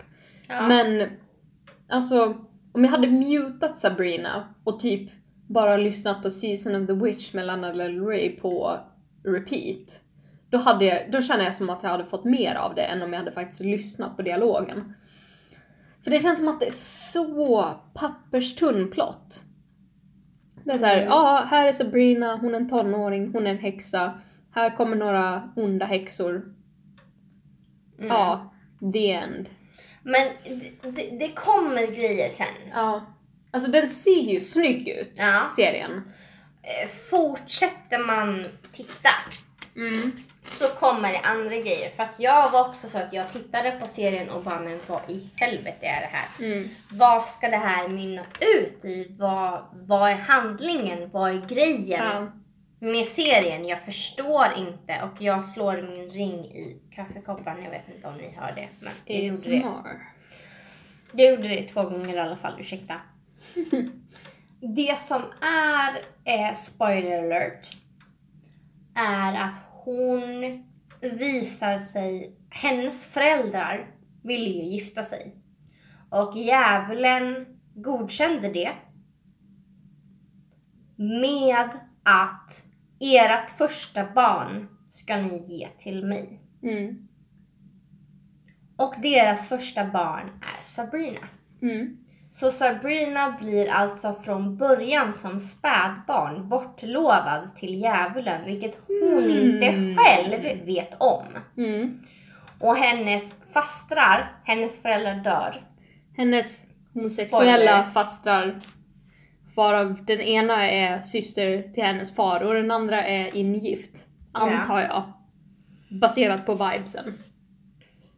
Ja.
Men alltså, om jag hade mutat Sabrina och typ bara lyssnat på Season of the Witch med Lana Del Rey på repeat. Då, hade jag, då känner jag som att jag hade fått mer av det än om jag hade faktiskt lyssnat på dialogen. För det känns som att det är så papperstunn plott. Det är såhär,
Mm.
ja här är Sabrina, hon är en tonåring, hon är en häxa. Här kommer några onda häxor.
Mm.
Ja, the end.
Men det, kommer grejer sen.
Ja. Alltså den ser ju snygg ut,
Ja.
serien.
Eh, Fortsätter man titta
Mm.
så kommer det andra grejer. För att jag var också så att jag tittade på serien och bara, men vad i helvete är det här?
Mm.
Vad ska det här mynna ut i? Vad, vad är handlingen? Vad är grejen
Ja.
med serien? Jag förstår inte och jag slår min ring i kaffekoppen. Jag vet inte om ni hör det, men jag gjorde det. Jag gjorde det två gånger i alla fall, ursäkta. det som är eh, spoiler alert är att hon visar sig, hennes föräldrar ville ju gifta sig. Och djävulen godkände det med att ert första barn ska ni ge till mig.
Mm.
Och deras första barn är Sabrina.
Mm.
Så Sabrina blir alltså från början som spädbarn bortlovad till djuvulen, vilket hon
Mm.
inte själv vet om.
Mm.
Och hennes fastrar, hennes föräldrar dör.
Hennes homosexuella
Spoiler.
fastrar, varav den ena är syster till hennes far och den andra är ingift. Antar jag. Baserat på vibesen.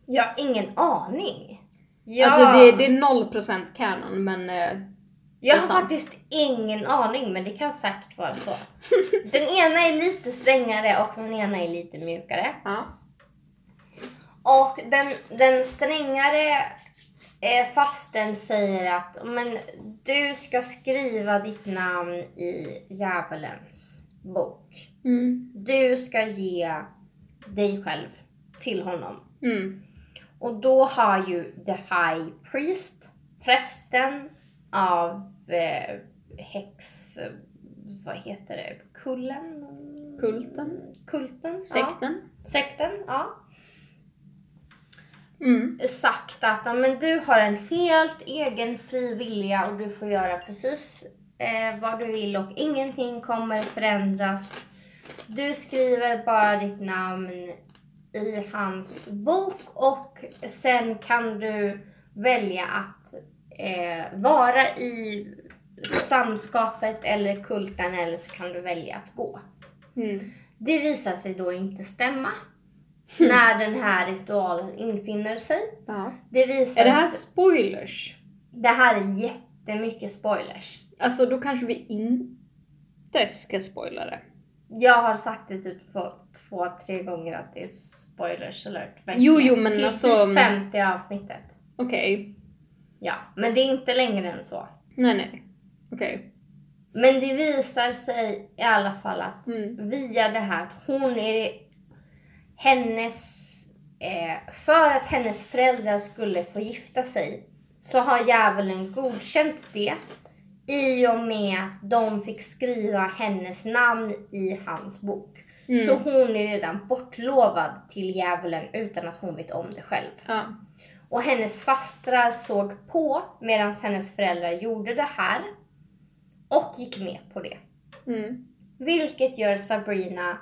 Jag har ingen aning. Jag,
Alltså det, det är 0% canon men eh,
jag har
sant.
faktiskt ingen aning, men det kan säkert vara så. Den ena är lite strängare och den ena är lite mjukare.
ja.
Och den, den strängare eh, fasten säger att men, du ska skriva ditt namn i djävulens bok.
Mm.
Du ska ge dig själv till honom.
Mm.
Och då har ju The High Priest, prästen av eh, häx... Vad heter det? Kullen?
Kulten?
Kulten?
Sekten?
Ja. Sekten, ja.
Mm.
Sagt att men du har en helt egen fri vilja och du får göra precis eh, vad du vill och ingenting kommer förändras. Du skriver bara ditt namn i hans bok och sen kan du välja att eh, vara i samskapet eller kulten eller så kan du välja att gå.
Mm.
Det visar sig då inte stämma när den här ritualen infinner sig.
Ja.
Det visar
Är det här spoilers?
det här är jättemycket spoilers.
Alltså då kanske vi inte ska spoila det.
Jag har sagt det typ för två, tre gånger att det är spoilers alert.
Jo, jo, men
Till
alltså-
typ 50 avsnittet.
Okej.
Ja, men det är inte längre än så.
Nej, nej. Okej.
Men det visar sig i alla fall att
Mm.
via det här, hon är hennes, eh, för att hennes föräldrar skulle få gifta sig så har djävulen godkänt det i och med att de fick skriva hennes namn i hans bok.
Mm.
Så hon är redan bortlovad till djävulen utan att hon vet om det själv.
Ja.
Och hennes fastrar såg på medan hennes föräldrar gjorde det här och gick med på det.
Mm.
Vilket gör Sabrina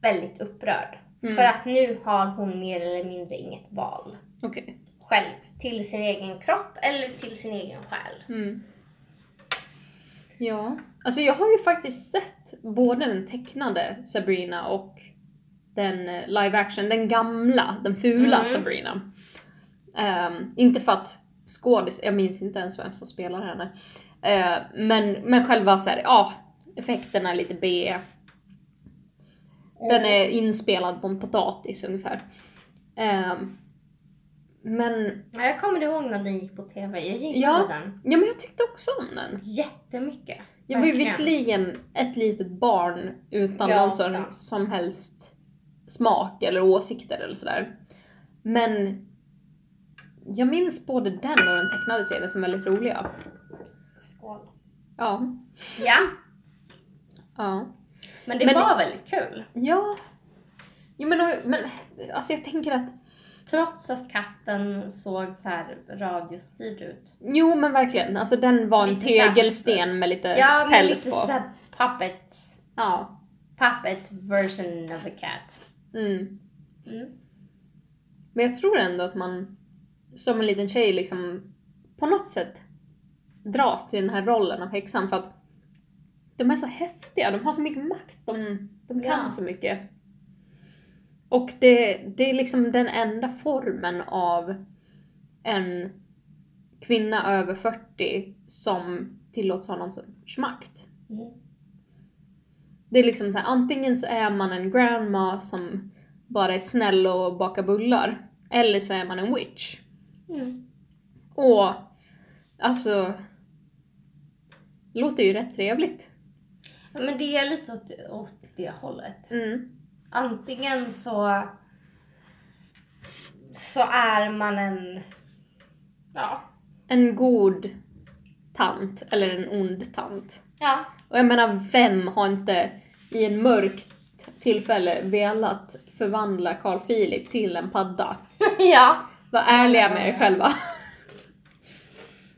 väldigt upprörd.
Mm.
För att nu har hon mer eller mindre inget val
Okej.
själv till sin egen kropp eller till sin egen själ.
Mm. Ja, alltså jag har ju faktiskt sett både den tecknade Sabrina och den eh, live action, den gamla, den fula
Mm.
Sabrina. Ehm, inte för att skådis, jag minns inte ens vem som spelar henne. Eh, men, men själva så här, ja, effekterna är lite B. Den är inspelad på en potatis ungefär. Ehm, men,
Ja, Jag kommer ihåg när den gick på TV. Jag gillade
Ja.
den
ja men jag tyckte också om den.
jättemycket.
Jag var ju visserligen ett litet barn utan
Jag
någon som,
också.
som helst smak eller åsikter eller sådär. Men jag minns både den och den tecknade serien som väldigt roliga.
Skål.
Ja.
Ja,
Ja.
men det
Men-
var väldigt kul.
Ja. Jo men, men alltså jag tänker att
Trots att katten såg så här radiostyrd ut.
Jo men verkligen, alltså den var en
Lite
tegelsten med lite
Ja, men
päls
lite
på.
så här puppet,
Ja.
puppet version of a cat.
Mm.
Mm.
Men jag tror ändå att man som en liten tjej liksom på något sätt dras till den här rollen av häxan för att de är så häftiga, de har så mycket makt, de, de kan
Ja.
så mycket. Och det, det är liksom den enda formen av en kvinna över 40 som tillåts ha någon sorts makt.
Mm.
Det är liksom så här, antingen så är man en grandma som bara är snäll och bakar bullar. Eller så är man en witch.
Mm.
Och alltså, låter ju rätt trevligt.
Ja, Men det är lite åt, åt det hållet.
Mm.
Antingen så så är man en ja,
En god tant, eller en ond tant.
ja,
Och jag menar, vem har inte i en mörkt tillfälle velat förvandla Carl Philip till en padda?
ja.
Var ärliga med er själva.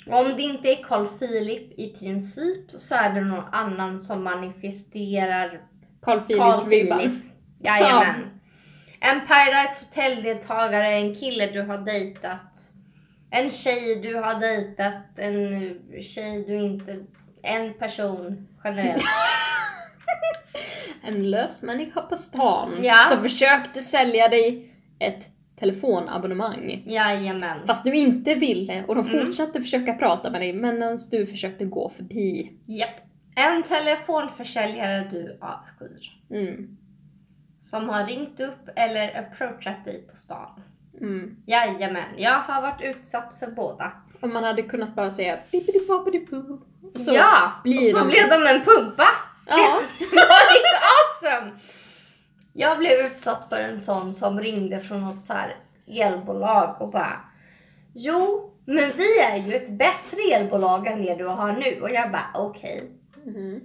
Om det inte är Carl Philip i princip så är det någon annan som manifesterar
Carl Philip-vibban.
Philip. Jajamän. En Paradise Hotel-deltagare, en kille du har dejtat. En tjej du har dejtat, en tjej du inte... En person generellt.
En lös människa på stan
Ja.
som försökte sälja dig ett telefonabonnemang.
Jajamän.
Fast du inte ville och de
Mm.
fortsatte försöka prata med dig medan du försökte gå förbi.
Japp. En telefonförsäljare du avskyr.
Mm.
Som har ringt upp eller approachat dig på stan.
Mm.
Jajamän, jag har varit utsatt för båda.
Och man hade kunnat bara säga bippidi-boppidi-boo.
Ja,
blir
och så
de-
blev de en pumpa.
Ja.
Det var inte awesome! Jag blev utsatt för en sån som ringde från något så här elbolag och bara Jo, men vi är ju ett bättre elbolag än det du har nu. Och jag bara okej.
Mm.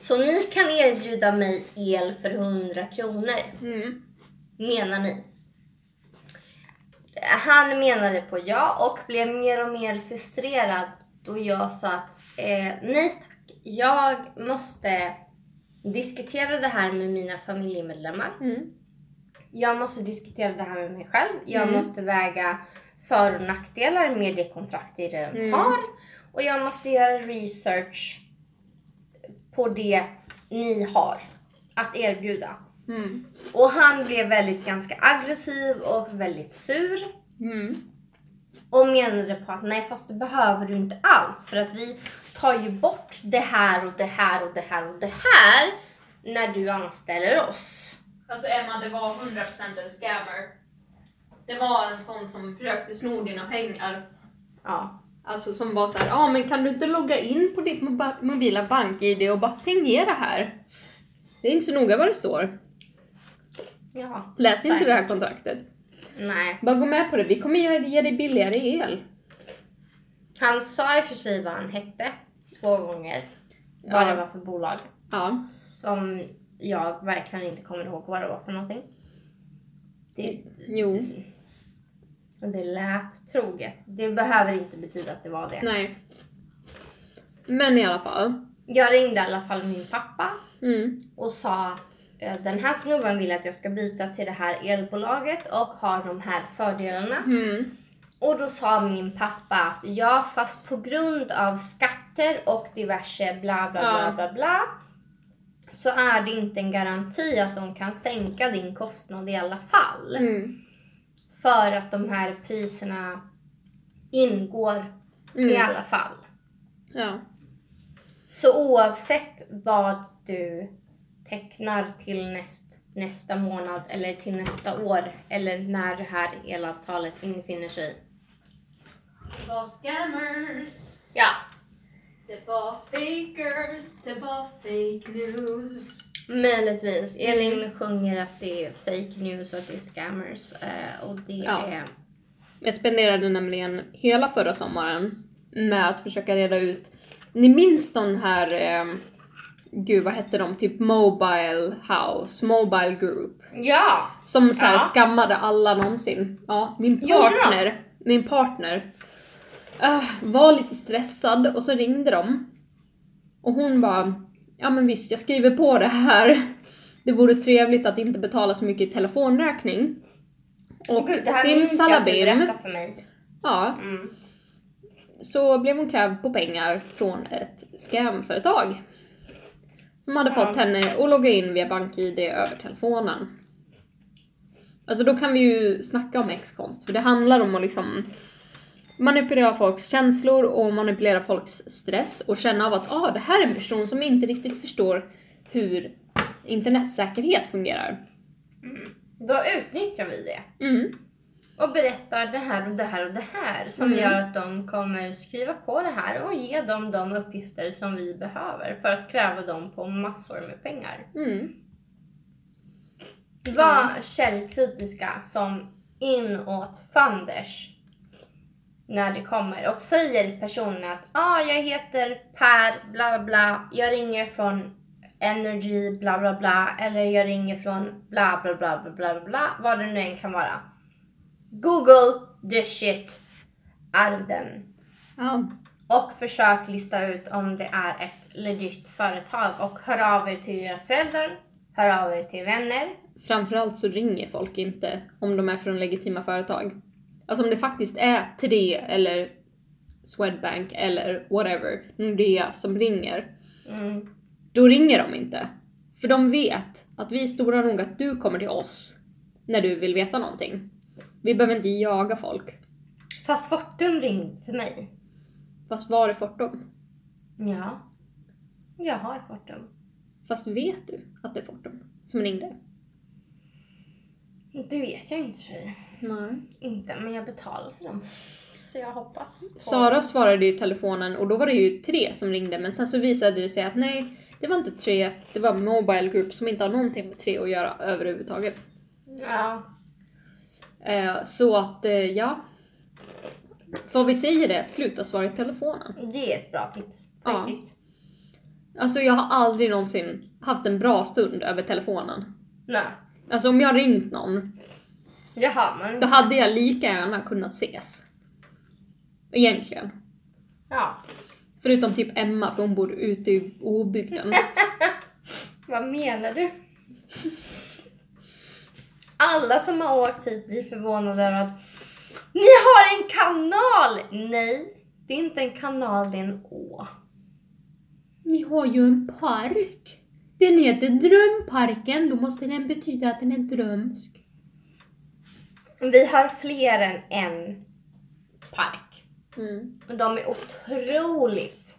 Så ni kan erbjuda mig el för 100 kronor,
Mm.
menar ni? Han menade på ja och blev mer och mer frustrerad då jag sa att eh, nej tack, jag måste diskutera det här med mina familjemedlemmar.
Mm.
Jag måste diskutera det här med mig själv. Jag
Mm.
måste väga för och nackdelar med det kontrakt jag redan
Mm.
har. Och jag måste göra research på det ni har att erbjuda.
Mm.
Och han blev väldigt ganska aggressiv och väldigt sur.
Mm.
Och menade på att nej fast det behöver du inte alls för att vi tar ju bort det här och det här och det här och det här när du anställer oss.
Alltså Emma, det var 100% en scammer. Det var en sån som försökte sno dina pengar.
Ja.
Alltså som var så här, ja ah, men kan du inte logga in på ditt mobila bank-id och bara signera här? Det är inte så noga vad det står.
ja.
Läs inte
Säkert.
det här kontraktet.
Nej.
Bara gå med på det, vi kommer ge ge dig billigare el.
Han sa i och för sig vad han hette två gånger. Vad
Ja.
det var för bolag.
Ja.
Som jag verkligen inte kommer ihåg vad det var för någonting. Det,
Jo.
det lät troget. Det behöver inte betyda att det var det.
Nej. Men i alla fall.
Jag ringde i alla fall min pappa
Mm.
och sa att eh, den här snubben vill att jag ska byta till det här elbolaget och har de här fördelarna.
Mm.
Och då sa min pappa att ja, fast på grund av skatter och diverse bla bla bla
Ja.
bla bla så är det inte en garanti att de kan sänka din kostnad i alla fall.
Mm.
För att de här priserna ingår i
Mm.
alla fall.
Ja.
Så oavsett vad du tecknar till näst, nästa månad eller till nästa år eller när det här elavtalet infinner sig.
Var scammers.
Ja,
Det var fakers. Det var fake news.
möjligtvis. Elin
Mm.
sjunger att det är fake news och att det är scammers. eh, Och det
Ja.
är...
Jag spenderade nämligen hela förra sommaren med att försöka reda ut. Ni minns den här, eh, gud vad hette de? Typ Mobile House, Mobile Group.
Ja!
Som så här
Ja.
skammade alla någonsin. Ja, min
de?
partner, min partner var lite stressad och så ringde de. Och hon bara, ja men visst jag skriver på det här. Det vore trevligt att inte betala så mycket i telefonräkning. Och
Gud, det här minns
simsalabim,
berättade för mig.
ja,
Mm.
så blev hon krävd på pengar från ett scamföretag. Som hade
Ja.
fått henne att logga in via BankID över telefonen. Alltså då kan vi ju snacka om X-konst, för det handlar om att liksom manipulera folks känslor och manipulera folks stress och känna av att ah, det här är en person som inte riktigt förstår hur internetsäkerhet fungerar.
Då utnyttjar vi det.
Mm.
och berättar det här och det här och det här som
Mm.
gör att de kommer skriva på det här och ge dem de uppgifter som vi behöver för att kräva dem på massor med pengar.
Mm.
Var källkritiska som inåt funders när det kommer och säger personen att ah, jag heter Per bla bla bla, jag ringer från Energy bla bla bla eller jag ringer från bla bla bla bla bla bla vad det nu än kan vara. Google the shit out of them
Ja.
och försök lista ut om det är ett legit företag och hör av er till era föräldrar, hör av er till vänner.
Framförallt så ringer folk inte om de är från legitima företag. Alltså om det faktiskt är Tre eller Swedbank eller whatever, Nordea som ringer,
Mm.
då ringer de inte. För de vet att vi är stora nog att du kommer till oss när du vill veta någonting. Vi behöver inte jaga folk.
Fast Fortum ringde till mig.
Fast var är Fortum?
Ja. Jag har Fortum.
Fast vet du att det är Fortum som ringde?
Det vet jag inte tjejer.
Nej.
Inte, men jag betalar till dem. Så jag hoppas på...
Sara svarade ju i telefonen och då var det ju tre som ringde men sen så visade det sig att nej, det var inte tre, det var Mobile Group som inte har någonting med tre att göra överhuvudtaget.
Ja.
Eh, så att, eh, ja. Vad vi säger det, sluta svara i telefonen.
Det är ett bra tips.
Ja.
riktigt.
Alltså jag har aldrig någonsin haft en bra stund över telefonen.
Nej.
Alltså om jag ringt någon,
Jaha, men...
då hade jag lika gärna kunnat ses. Egentligen.
Ja.
Förutom typ Emma, för hon bor ute i obygden.
Vad menar du? Alla som har åkt hit blir förvånade över att ni har en kanal! Nej, det är inte en kanal, det är en å.
Ni har ju en park. Den heter Drömparken, då måste den betyda att den är drömsk.
Vi har fler än en park.
Mm.
Och de är otroligt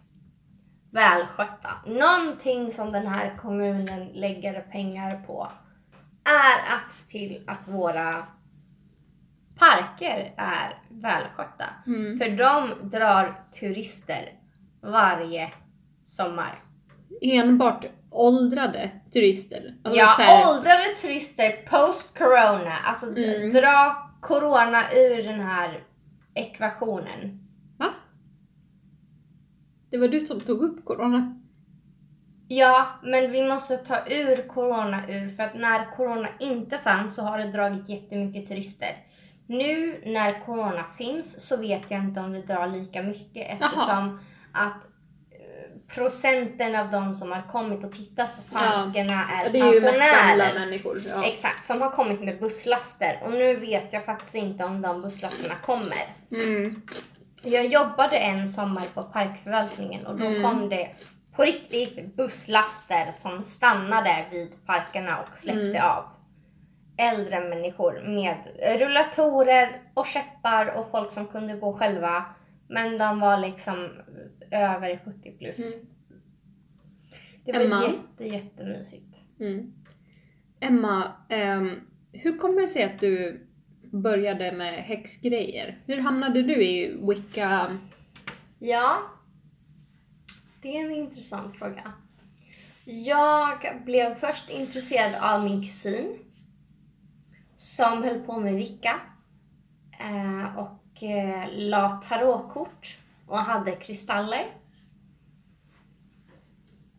välskötta. Någonting som den här kommunen lägger pengar på är att se till att våra parker är välskötta.
Mm.
För de drar turister varje sommar.
Enbart åldrade turister. Alltså
ja,
här-
åldrade turister post-corona. Alltså d-
Mm.
dra corona ur den här ekvationen.
Va? Det var du som tog upp corona.
Ja, men vi måste ta ur corona ur för att när corona inte fanns så har det dragit jättemycket turister. Nu när corona finns så vet jag inte om det drar lika mycket eftersom att eh, procenten av de som har kommit och tittat på parkerna är,
det är
pensionärer.
människor. Ja.
Exakt, som har kommit med busslaster och nu vet jag faktiskt inte om de busslasterna kommer.
Mm.
Jag jobbade en sommar på parkförvaltningen och då
Mm.
kom det på riktigt busslaster som stannade vid parkerna och släppte
Mm.
av äldre människor med rullatorer och käppar och folk som kunde gå själva. Men de var liksom över 70 plus.
Mm.
Det var
Emma.
jätte, jättemysigt.
Mm. Emma, ehm, hur kommer det sig att du började med häxgrejer? Hur hamnade du i Wicca?
Ja, det är en intressant fråga. Jag blev först intresserad av min kusin som höll på med Wicca eh, och eh, la tarotkort och hade kristaller.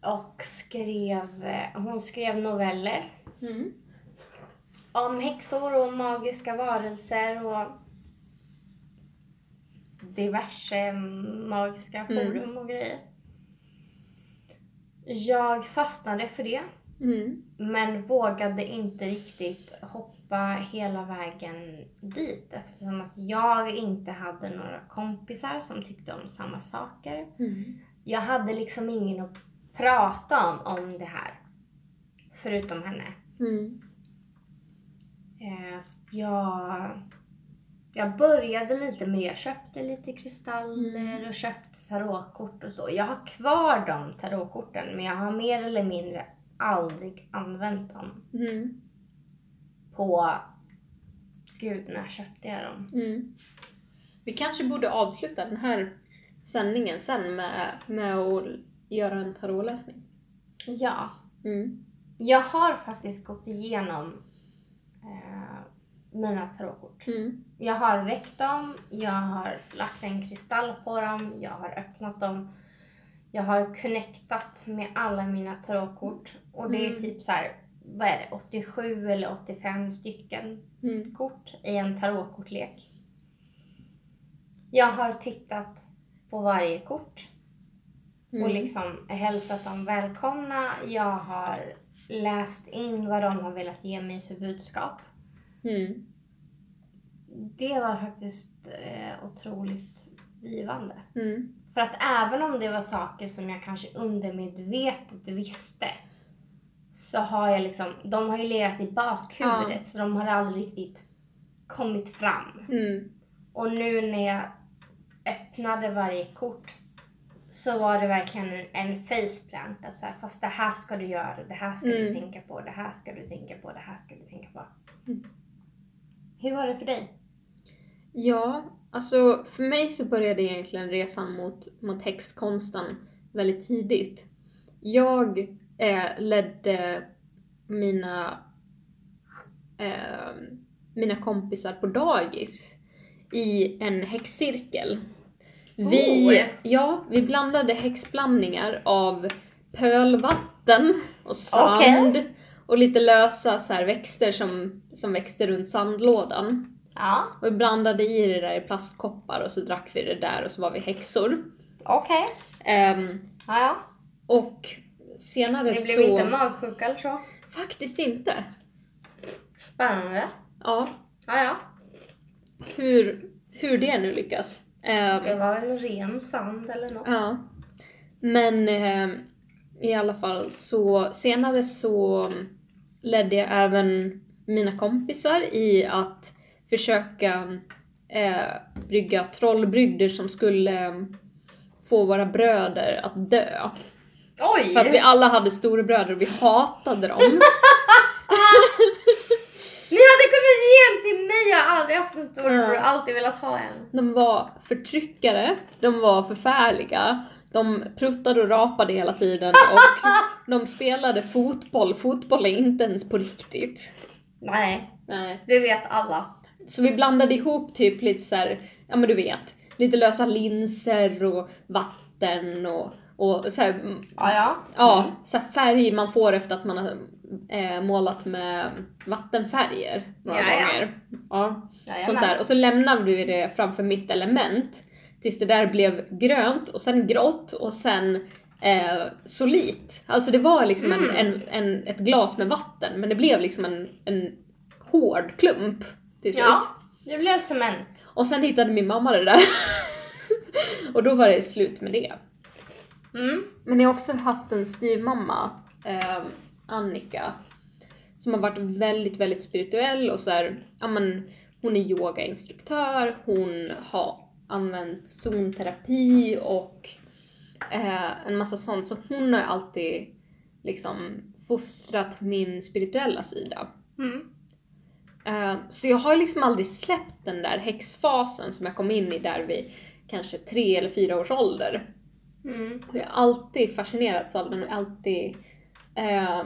Och skrev, hon skrev noveller
Mm.
om häxor och magiska varelser och diverse magiska
Mm.
forum och grejer. Jag fastnade för det,
Mm.
men vågade inte riktigt hoppa hela vägen dit eftersom att jag inte hade några kompisar som tyckte om samma saker.
Mm.
Jag hade liksom ingen att prata om, om det här, förutom henne.
Mm.
Eh, Jag, jag började lite med. Jag köpte lite kristaller och köpte tarotkort och så. Jag har kvar de tarotkorten men jag har mer eller mindre aldrig använt dem.
Mm.
På... Gud, när köpte jag dem?
Mm. Vi kanske borde avsluta den här sändningen sen med, med att göra en tarotläsning.
Ja.
Mm.
Jag har faktiskt gått igenom eh, mina tarotkort.
Mm.
Jag har väckt dem, jag har lagt en kristall på dem, jag har öppnat dem. Jag har connectat med alla mina tarotkort. Och det är
Mm.
typ så här, vad är det, 87 eller 85 stycken
Mm.
kort i en tarotkortlek. Jag har tittat på varje kort
Mm.
och liksom hälsat dem välkomna. Jag har läst in vad de har velat ge mig för budskap.
Mm.
Det var faktiskt eh, otroligt givande.
Mm.
För att även om det var saker som jag kanske undermedvetet visste så har jag liksom, de har ju legat i bakhuvudet
Ja.
så de har aldrig riktigt kommit fram.
Mm.
Och nu när jag öppnade varje kort så var det verkligen en, en faceplant. Att så här, fast det här ska du göra, det här ska du
Mm.
tänka på, det här ska du tänka på, det här ska du tänka på.
Mm.
Hur var det för dig?
Ja, alltså för mig så började egentligen resan mot, mot häxkonsten väldigt tidigt. Jag eh, ledde mina eh, mina kompisar på dagis i en häxcirkel. Vi,
Oh.
ja, vi blandade häxblandningar av pölvatten och sand
Okej.
och lite lösa så här, växter som, som växte runt sandlådan.
Ja,
Och vi blandade i det där i plastkoppar och så drack vi det där och så var vi häxor.
okej.
Ehm,
Ja, ja.
och senare
Ni
så...
blev inte magsjuka eller så?
Faktiskt inte.
Spännande.
Ja,
Ja, ja.
hur, hur det nu lyckas. Ehm,
Det var väl ren sand eller något.
Ja. Men eh, i alla fall så senare så ledde jag även mina kompisar i att försöka eh, brygga trollbrygder som skulle få våra bröder att dö.
Oj!
För att vi alla hade storebröder och vi hatade dem.
Ni hade kunnat ge en till mig! Jag har aldrig haft en storebror,
Ja.
alltid velat ha en.
De var förtryckare, de var förfärliga, de pruttade och rapade hela tiden och de spelade fotboll. Fotboll är inte ens på riktigt.
Nej,
Nej.
det vet alla.
Så vi blandade ihop typ lite så här, ja men du vet, lite lösa linser och vatten och, och så här, mm,
Ja, ja.
ja, så här färg man får efter att man har eh, målat med vattenfärger några
Ja,
gånger. Ja. Sånt där. Och så lämnade vi det framför mitt element tills det där blev grönt och sen grått och sen eh, solit. Alltså det var liksom en,
Mm.
en, en, ett glas med vatten men det blev liksom en, en hård klump till slut.
Ja, det blev cement.
Och sen hittade min mamma det där. och då var det slut med det.
Mm.
Men jag har också haft en styvmamma, eh, Annika, som har varit väldigt, väldigt spirituell och så här, ja men hon är yogainstruktör, hon har använt zonterapi och eh, en massa sånt. Så hon har alltid liksom fostrat min spirituella sida.
Mm.
Eh, Så jag har liksom aldrig släppt den där häxfasen som jag kom in i där vid kanske tre eller fyra års ålder.
Mm.
Jag har alltid fascinerats av den och alltid eh,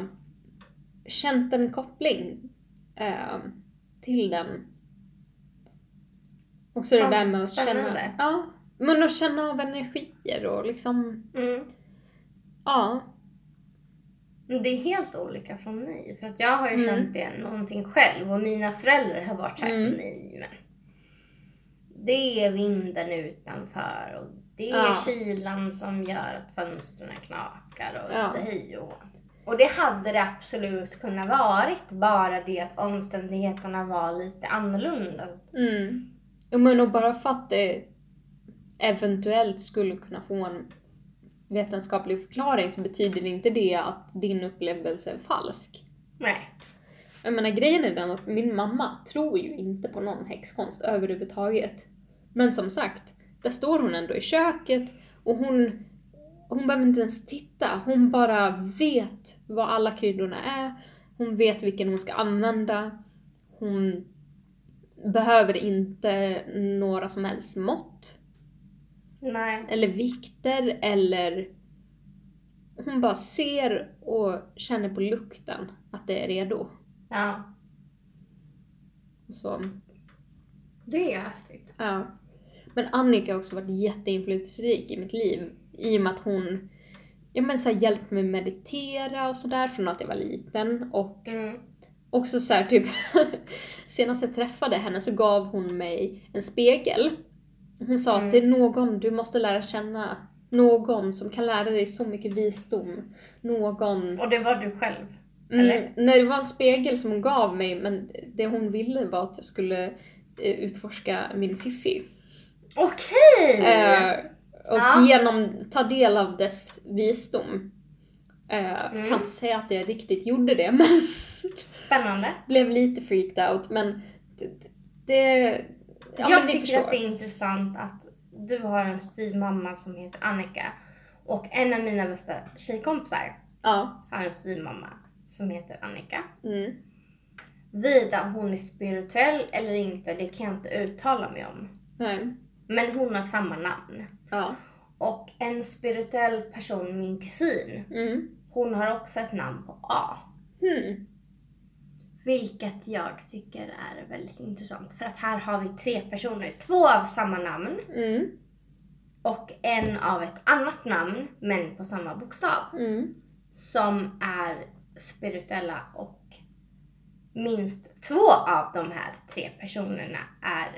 känt en koppling eh, till den. Och så det där med att
spännande.
känna, ja, men att känna av energier och liksom,
Mm.
ja.
Men Det är helt olika från mig. För att jag har ju
Mm.
känt det någonting själv och mina föräldrar har varit såhär,
Mm.
nej men. Det är vinden utanför och det är
Ja.
kylan som gör att fönstren knakar och
Ja.
hej och. Och det hade det absolut kunnat varit. Bara det att omständigheterna var lite annorlunda.
Mm. Jo men och bara för att det eventuellt skulle kunna få en vetenskaplig förklaring så betyder inte det att din upplevelse är falsk.
Nej.
Jag menar grejen är den att min mamma tror ju inte på någon häxkonst överhuvudtaget. Men som sagt, där står hon ändå i köket och hon, hon behöver inte ens titta. Hon bara vet vad alla kryddorna är. Hon vet vilken hon ska använda. Hon behöver inte några som helst mått.
Nej.
Eller vikter eller... Hon bara ser och känner på lukten att det är redo.
Ja.
Så,
Det är häftigt.
ja. Men Annika har också varit jätteinflytelserik i mitt liv. I och med att hon ja, men så här, hjälpt mig meditera och sådär från att jag var liten. Och
Mm.
också så här, typ senast jag träffade henne så gav hon mig en spegel. Hon sa
Mm.
att det är någon du måste lära känna. Någon som kan lära dig så mycket visdom. Någon...
Och det var du själv?
Mm,
eller?
nej, det var en spegel som hon gav mig men det hon ville var att jag skulle eh, utforska min fiffi.
Okej!
Eh, och
Ja.
genom, ta del av dess visdom. Eh,
Mm.
Kan inte säga att jag riktigt gjorde det men
Spännande.
blev lite freaked out men det... det ja,
jag tycker
förstår.
att det är intressant att du har en styvmamma som heter Annika. Och en av mina bästa tjejkompisar
Ja.
har en styvmamma som heter Annika.
Mm.
Vida hon är spirituell eller inte, det kan jag inte uttala mig om.
Nej.
Men hon har samma namn.
Ja.
Och en spirituell person, min kusin,
Mm.
hon har också ett namn på A.
Hmm.
Vilket jag tycker är väldigt intressant. För att här har vi tre personer. Två av samma namn
Mm.
och en av ett annat namn men på samma bokstav.
Mm.
Som är spirituella och minst två av de här tre personerna är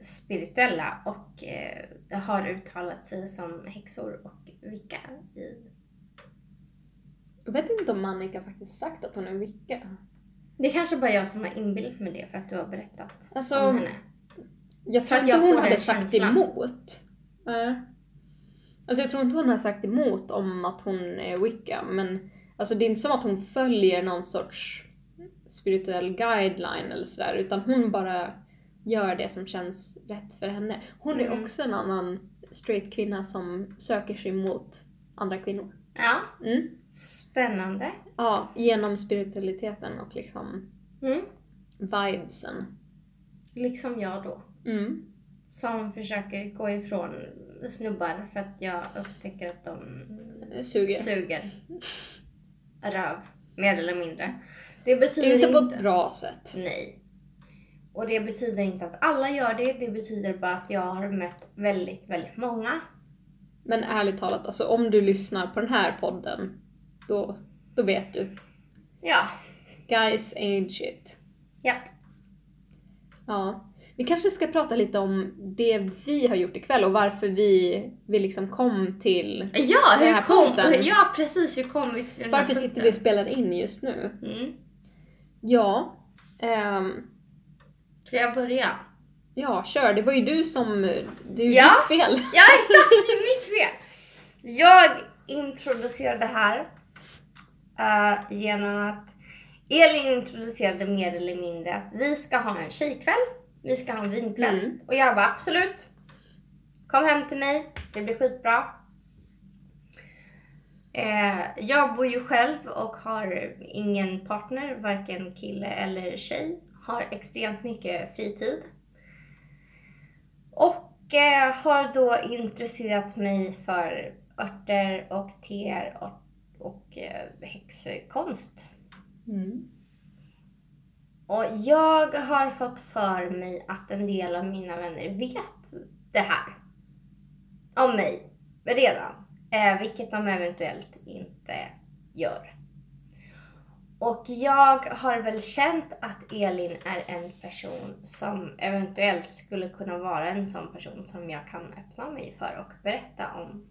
spirituella och eh, har uttalat sig som häxor och vilka i
Jag vet inte om Annika faktiskt sagt att hon är wicca.
Det är kanske bara jag som har inbillat mig det för att du har berättat
Alltså,
om henne.
Jag tror inte
jag
hon hade sagt
känslan.
emot. Alltså jag tror inte hon har sagt emot om att hon är wicca, men alltså det är inte som att hon följer någon sorts spirituell guideline eller sådär, utan hon bara gör det som känns rätt för henne. Hon är
Mm.
också en annan straight kvinna som söker sig mot andra kvinnor.
Ja,
Mm.
spännande.
Ja, genom spiritualiteten och liksom
Mm.
vibesen.
Liksom jag då.
Mm.
Som försöker gå ifrån snubbar för att jag upptäcker att de
Suger.
suger röv, mer eller mindre. Det betyder
Inte
inte...
på ett bra sätt.
Nej. Och det betyder inte att alla gör det, det betyder bara att jag har mött väldigt, väldigt många.
Men ärligt talat, alltså om du lyssnar på den här podden, då, då vet du.
Ja,
Guys ain't shit.
japp.
Ja. Vi kanske ska prata lite om det vi har gjort ikväll och varför vi, vi liksom kom till...
Ja,
Den
hur
här
kom,
punkten.
ja precis, hur kom vi till den här
Varför sitter
punkten?
vi och spelar in just nu?
Mm.
Ja, ehm,
Ska jag börja?
ja kör. Det var ju du som... Det är ju
Ja.
ditt fel.
Ja, exakt! Det är mitt fel! Jag introducerade det här eh, genom att Elin introducerade mer eller mindre att vi ska ha en tjejkväll, vi ska ha en vinkväll.
Mm.
Och jag bara absolut. Kom hem till mig, det blir skitbra. Eh, jag bor ju själv och har ingen partner, varken kille eller tjej. Har extremt mycket fritid. Och eh, har då intresserat mig för örter och teer och, och eh, häxkonst.
Mm.
Och jag har fått för mig att en del av mina vänner vet det här. Om mig. Redan. Eh, vilket de eventuellt inte gör. Och jag har väl känt att Elin är en person som eventuellt skulle kunna vara en sån person som jag kan öppna mig för och berätta om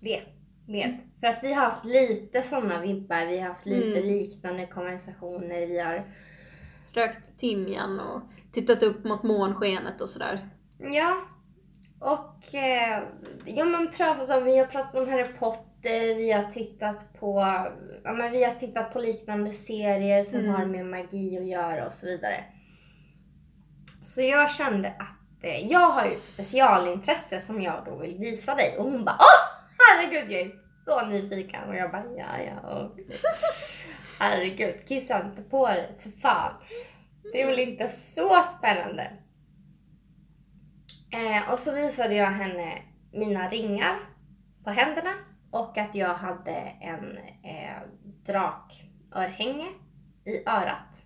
det med. För att vi har haft lite sådana vibbar, vi har haft lite
Mm.
liknande konversationer, vi har
Rökt timjan och tittat upp mot månskenet och sådär.
Ja. Och eh, ja, men pratat om, vi har pratat om Harry Potter, vi har tittat på, ja, men vi har tittat på liknande serier som
Mm.
har med magi att göra och så vidare. Så jag kände att eh, jag har ju ett specialintresse som jag då vill visa dig. Och hon bara åh herregud jag är så nyfiken. Och jag bara ja ja okej. Herregud kissa inte på dig för fan. Det är väl inte så spännande. Eh, och så visade jag henne mina ringar på händerna och att jag hade en eh, drakörhänge i örat.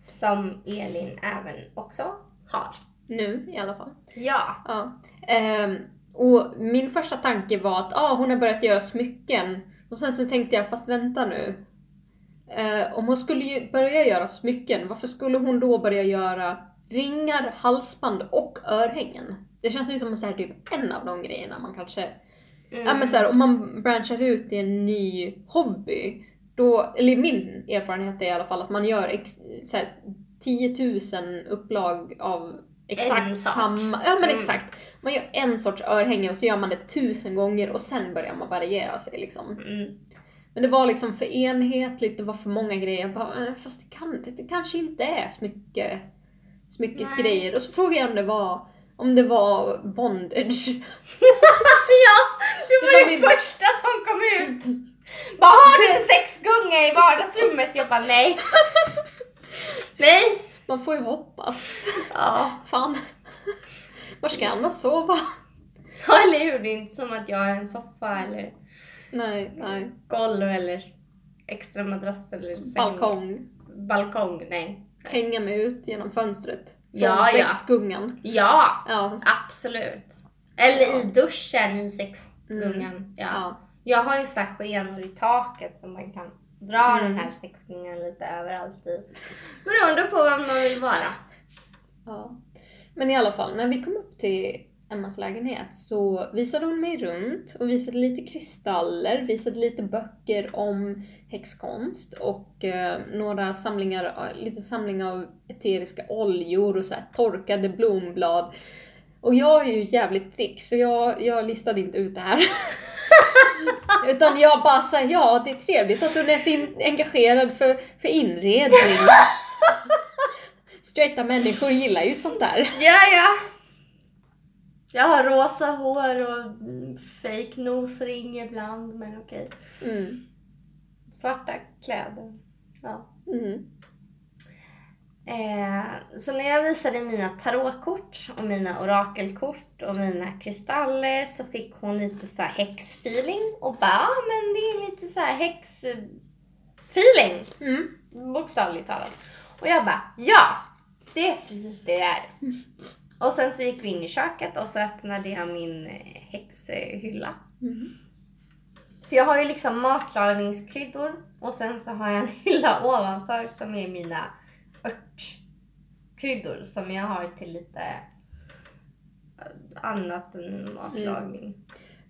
Som Elin även också har.
Nu i alla fall.
Ja.
Ja. Ehm, och min första tanke var att ah, hon har börjat göra smycken. Och sen så tänkte jag, fast vänta nu. Eh, om hon skulle börja göra smycken, varför skulle hon då börja göra ringar, halsband och örhängen? Det känns ju som så här, typ en av de grejerna man kanske...
Mm.
Ja men så här, om man branchar ut i en ny hobby, då, eller min erfarenhet är i alla fall att man gör ex, så här, 10 000 upplag av exakt
En
samma... Ja men
Mm.
exakt. Man gör en sorts örhänge och så gör man det tusen gånger och sen börjar man variera sig liksom.
Mm.
Men det var liksom för enhetligt, det var för många grejer. Jag bara, eh, fast det, kan, det kanske inte är smycke, smyckesgrejer. Och så frågade jag om det var, om det var bondage.
ja, det var
Det
det,
var min-
första som kom ut. Bara, har du en sexgunga i vardagsrummet? Jag bara nej. nej.
Man får ju hoppas.
Ja.
Fan. Var ska jag annars sova?
Ja, eller hur? Det är inte som att jag har en soffa eller
Nej, nej.
golv eller extra madrass eller säng.
Balkong.
balkong, nej.
Hänga mig ut genom fönstret. Från
Ja,
sexgungan.
Ja,
Ja.
absolut. Eller
Ja.
i duschen i sexgungan.
Mm.
Ja.
ja.
Jag har ju så här skenor i taket som man kan dra
Mm.
den här sexgungan lite överallt i. Beroende på vem man vill vara.
Ja. Men i alla fall, när vi kom upp till Emmas lägenhet så visade hon mig runt och visade lite kristaller, visade lite böcker om häxkonst och eh, några samlingar, lite samling av eteriska oljor och så här torkade blomblad. Och jag är ju jävligt thick så jag, jag listade inte ut det här. Utan jag bara säger ja det är trevligt att hon är så engagerad för, för inredning. Straighta människor gillar ju sånt där.
Ja, ja. Jag har rosa hår och fake nosring ibland, men okej.
Mm.
Svarta kläder. Ja.
Mm.
Eh, så när jag visade mina tarotkort och mina orakelkort och mina kristaller så fick hon lite så här häxfeeling och bara, ja men det är lite så här häxfeeling.
Mm.
Bokstavligt talat. Och jag bara, ja! Det är precis det det är. Och sen så gick vi in i köket och så öppnade jag min eh, häxhylla.
Mm.
För jag har ju liksom matlagningskryddor och sen så har jag en hylla ovanför som är mina örtkryddor som jag har till lite eh, annat än matlagning.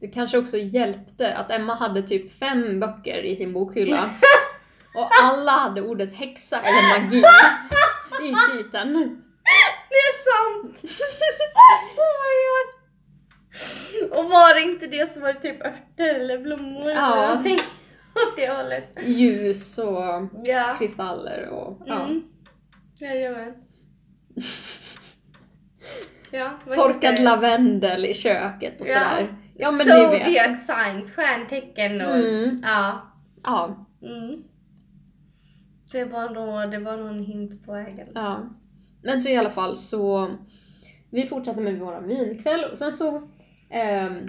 Det kanske också hjälpte att Emma hade typ fem böcker i sin bokhylla. Och alla hade ordet häxa eller magi i titeln.
Det är sant! oh my god! Och var det inte det så var typ örter eller blommor eller
Ja.
någonting åt det hållet.
Ljus och
Ja.
kristaller och ja.
Mm. Jajamän. Ja, vad heter
torkad
det?
lavendel i köket och
Ja.
sådär. Ja men ni vet.
Zodiac signs, stjärntecken och...
Mm.
Ja.
Ja,
Mm. Det var nog, det var nog en hint på vägen.
ja. Men så i alla fall så vi fortsatte med vår vinkväll och sen så ehm,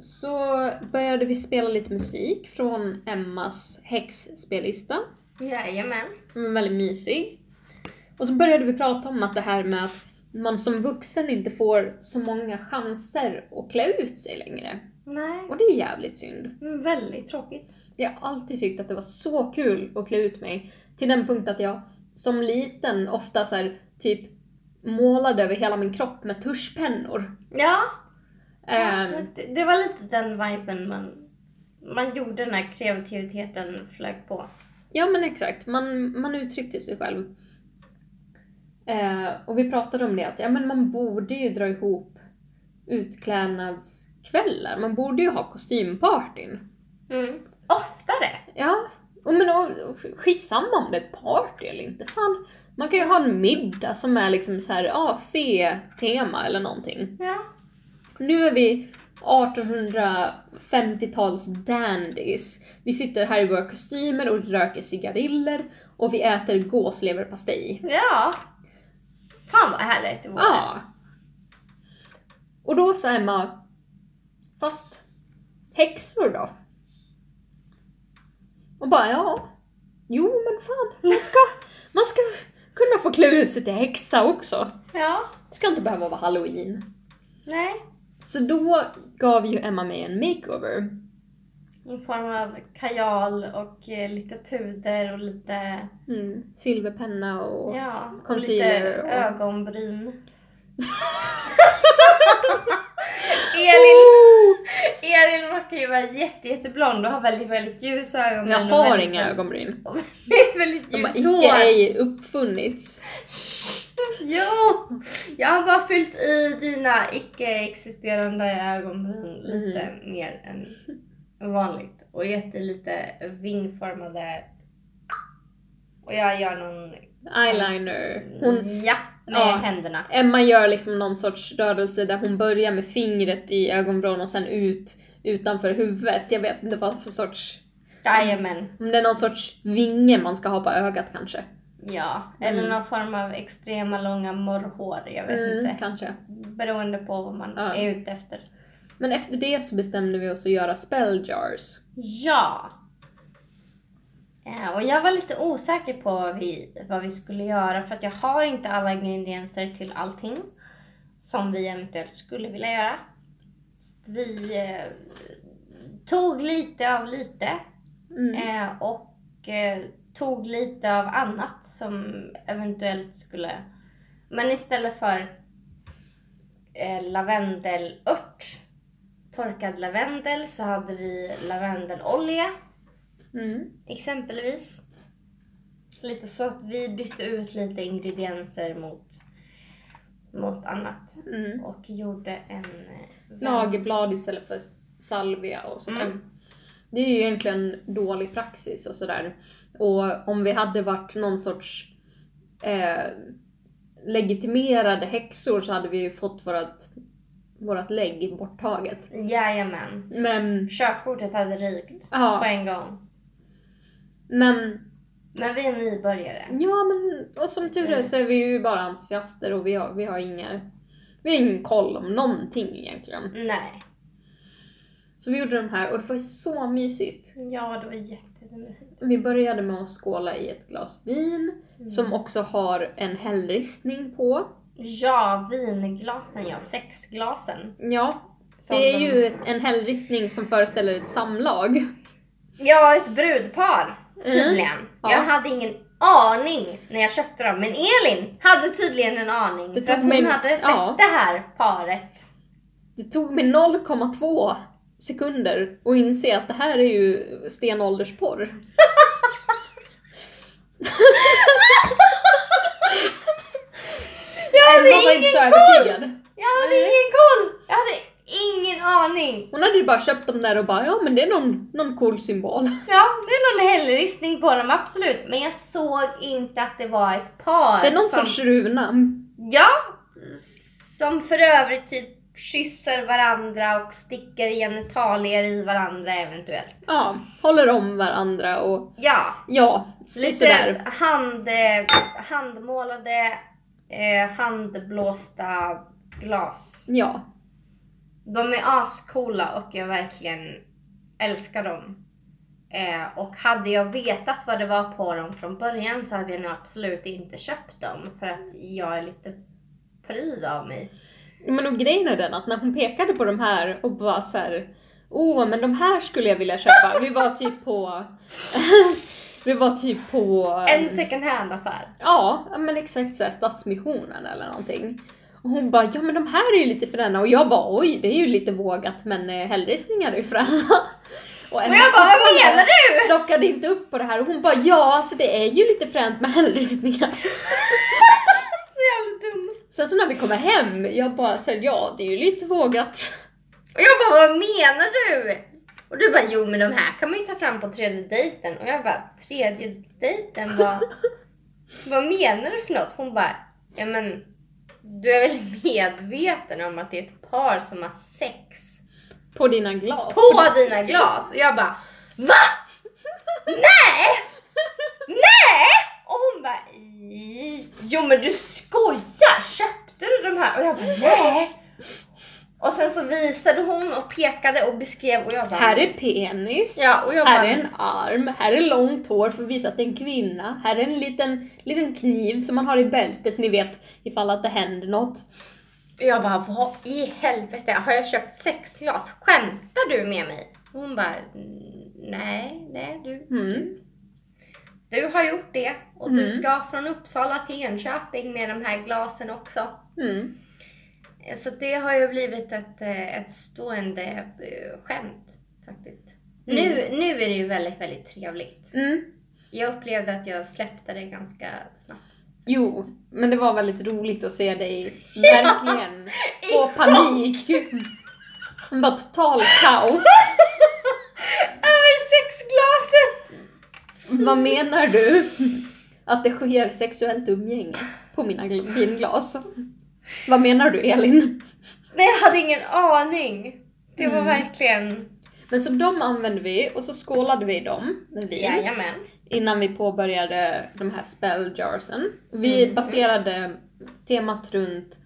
så började vi spela lite musik från Emmas häxspellista.
Jajamän.
Var väldigt mysig. Och så började vi prata om att det här med att man som vuxen inte får så många chanser att klä ut sig längre.
Nej.
Och det är jävligt synd.
Mm, väldigt tråkigt.
Jag har alltid tyckt att det var så kul att klä ut mig. Till den punkt att jag som liten ofta så här, typ målade över hela min kropp med tuschpennor.
Ja.
Ehm,
men det, det var lite den viben man, man gjorde när kreativiteten flög på.
Ja men exakt, man, man uttryckte sig själv. Eh, och vi pratade om det att ja, men man borde ju dra ihop utklädnadskvällar. Man borde ju ha kostympartyn.
Mm. Oftare.
Ja, och men och, skitsamma om det är ett party eller inte. Fan, man kan ju ha en middag som är liksom så här, ja, fe-tema eller någonting.
Ja.
Nu är vi 1850-tals dandies. Vi sitter här i våra kostymer och röker cigariller och vi äter gåsleverpastej.
Ja. Fan vad härligt det vore.
Ja. Och då sa Emma, fast häxor då? Och bara, ja. Jo men fan, man ska, man ska kunna få klä ut sig till häxa också.
Ja.
Det ska inte behöva vara halloween.
Nej.
Så då gav ju Emma mig en makeover.
I form av kajal och eh, lite puder och lite,
Mm. Silverpenna och...
ja, och
concealer
lite
och-
ögonbryn. Elin, Elin verkar ju vara jätte, jätteblond och har väldigt, väldigt ljusa ögonbryn.
Jag har
väldigt,
inga ögonbryn.
och Väldigt, väldigt
De har
ljust hår.
icke ej uppfunnits.
Jo! Jag har bara fyllt i dina icke-existerande ögonbryn lite
Mm.
mer än vanligt. Och gett dig lite vingformade... Och jag gör någon...
Eyeliner. Hon,
Ja, med
Ja.
händerna.
Emma gör liksom någon sorts rörelse där hon börjar med fingret i ögonvrån och sen ut utanför huvudet. Jag vet inte vad för sorts...
Jajamän.
Om det är någon sorts vinge man ska ha på ögat kanske.
Ja, eller
Mm.
någon form av extrema långa morrhår. Jag vet
Mm,
inte.
kanske.
Beroende på vad man
Ja.
är ute efter.
Men efter det så bestämde vi oss att göra spell jars.
Ja! Eh, Och jag var lite osäker på vad vi, vad vi skulle göra för att jag har inte alla ingredienser till allting som vi eventuellt skulle vilja göra. Så vi eh, tog lite av lite
Mm.
eh, och eh, tog lite av annat som eventuellt skulle... Men istället för eh, lavendelört, torkad lavendel, så hade vi lavendelolja
Mm.
exempelvis. Lite så att vi bytte ut lite ingredienser mot, mot annat
Mm.
och gjorde en... eh,
Lagerblad istället för salvia och sådär.
Mm.
Det är ju egentligen dålig praxis och sådär. Och om vi hade varit någon sorts eh, legitimerade häxor så hade vi ju fått vårat, vårat lägg borttaget.
Jajamän.
Men,
Körkortet hade rykt på
ja,
en gång.
Men,
Men vi är nybörjare.
ja men, och som tur är
Mm.
så är vi ju bara entusiaster och vi har, vi har inga, vi har ingen koll om någonting egentligen.
Nej.
Så vi gjorde de här och det var så mysigt.
Ja, det var jättemysigt.
Vi började med att skåla i ett glas vin
Mm.
som också har en hällristning på.
Ja, vinglasen ja. Sexglasen.
Ja,
Som
det är
de-
ju en hällristning som föreställer ett samlag.
Ja, ett brudpar. Tydligen.
Mm. Ja.
Jag hade ingen aning när jag köpte dem. Men Elin hade tydligen en aning.
Det
för att hon
mig-
hade sett
ja.
det här paret.
Det tog mig 0,2 sekunder att inse att det här är ju stenåldersporr.
Jag hade ingen koll! Jag hade ingen koll! Ingen aning.
Hon hade ju bara köpt dem där och bara ja men det är någon, någon cool symbol.
Ja, det är någon hällristning på dem, absolut. Men jag såg inte att det var ett par.
Det är någon
som,
sorts runa.
Ja, som för övrigt typ kysser varandra och sticker genitalier i varandra eventuellt.
Ja, håller om varandra och
Ja,
ja,
lite hand, handmålade, eh, handblåsta glas.
Ja.
De är ascoola och jag verkligen älskar dem. Eh, och hade jag vetat vad det var på dem från början så hade jag nog absolut inte köpt dem för att jag är lite pryd av mig.
Men och grejen är den att när hon pekade på de här och bara så här, åh men de här skulle jag vilja köpa. Vi var typ på, vi var typ på,
En second hand affär.
ja ja, men exakt såhär Stadsmissionen eller någonting. Och hon bara, ja men de här är ju lite fräna och jag bara, oj det är ju lite vågat men eh, hällristningar är ju fräna. Och
Och
Emma
jag bara, vad menar du?
plockade inte upp på det här och hon bara, ja alltså det är ju lite fränt med hällristningar.
Så jävla dum.
Sen så när vi kommer hem, jag bara såhär, ja det är ju lite vågat.
Och jag bara, vad menar du? Och du bara, jo men de här kan man ju ta fram på tredje dejten. Och jag bara, tredje dejten? Vad, vad menar du för något? Hon bara, ja men du är väl medveten om att det är ett par som har sex
På dina glas.
på dina glas? Och jag bara, VA? Nej! Nej! Och hon bara, "I- jo men du skojar! Köpte du de här? Och jag bara, nej! Och sen så visade hon och pekade och beskrev och jag bara,
Här är penis.
Ja, och jag
här
bara,
är en arm. Här är långt hår för att visa att det är en kvinna. Här är en liten, liten kniv som man har i bältet, ni vet ifall att det händer något.
jag bara, vad i helvete, har jag köpt sex glas? Skämtar du med mig? Hon bara, "Mm, nej, nej du,
Mm.
du har gjort det och du
Mm.
ska från Uppsala till Enköping med de här glasen också.
Mm.
Så det har ju blivit ett, eh, ett stående eh, skämt faktiskt.
Mm.
Nu, nu är det ju väldigt, väldigt trevligt.
Mm.
Jag upplevde att jag släppte det ganska snabbt.
Jo, men det var väldigt roligt att se dig verkligen få panik. Bara total kaos.
Över sexglasen!
Vad menar du? Att det sker sexuellt umgänge på mina gl- vinglas? Vad menar du Elin?
Nej, jag hade ingen aning. Det var
Mm.
verkligen...
Men så de använde vi och så skålade vi dem med vin
Jajamän.
innan vi påbörjade de här spelljarsen. Vi
Mm.
baserade temat runt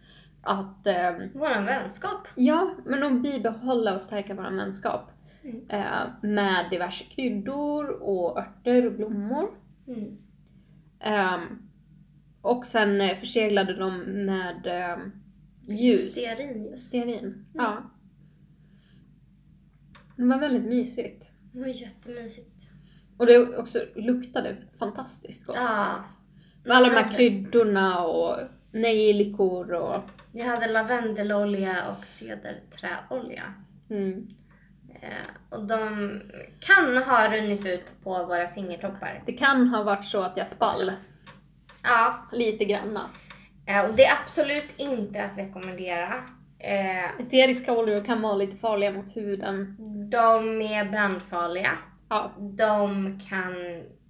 att, eh,
Våran vänskap.
ja, men att bibehålla och stärka vår vänskap.
Mm.
eh, med diverse kryddor och örter och blommor.
Mm.
Ehm, och sen eh, förseglade de med ehm, ljus.
Stearinljus.
Stearin. Ja. Det var väldigt mysigt.
Det var jättemysigt.
Och det också luktade fantastiskt gott.
Ja.
Med alla de här kryddorna och nejlikor och...
Jag hade lavendelolja och cederträolja.
Mm.
Eh, och de kan ha runnit ut på våra fingertoppar.
Det kan ha varit så att jag spall
Ja,
lite granna.
eh, och det är absolut inte att rekommendera. Eh,
Eteriska oljor kan vara lite farliga mot huden.
de är brandfarliga.
Ja.
De kan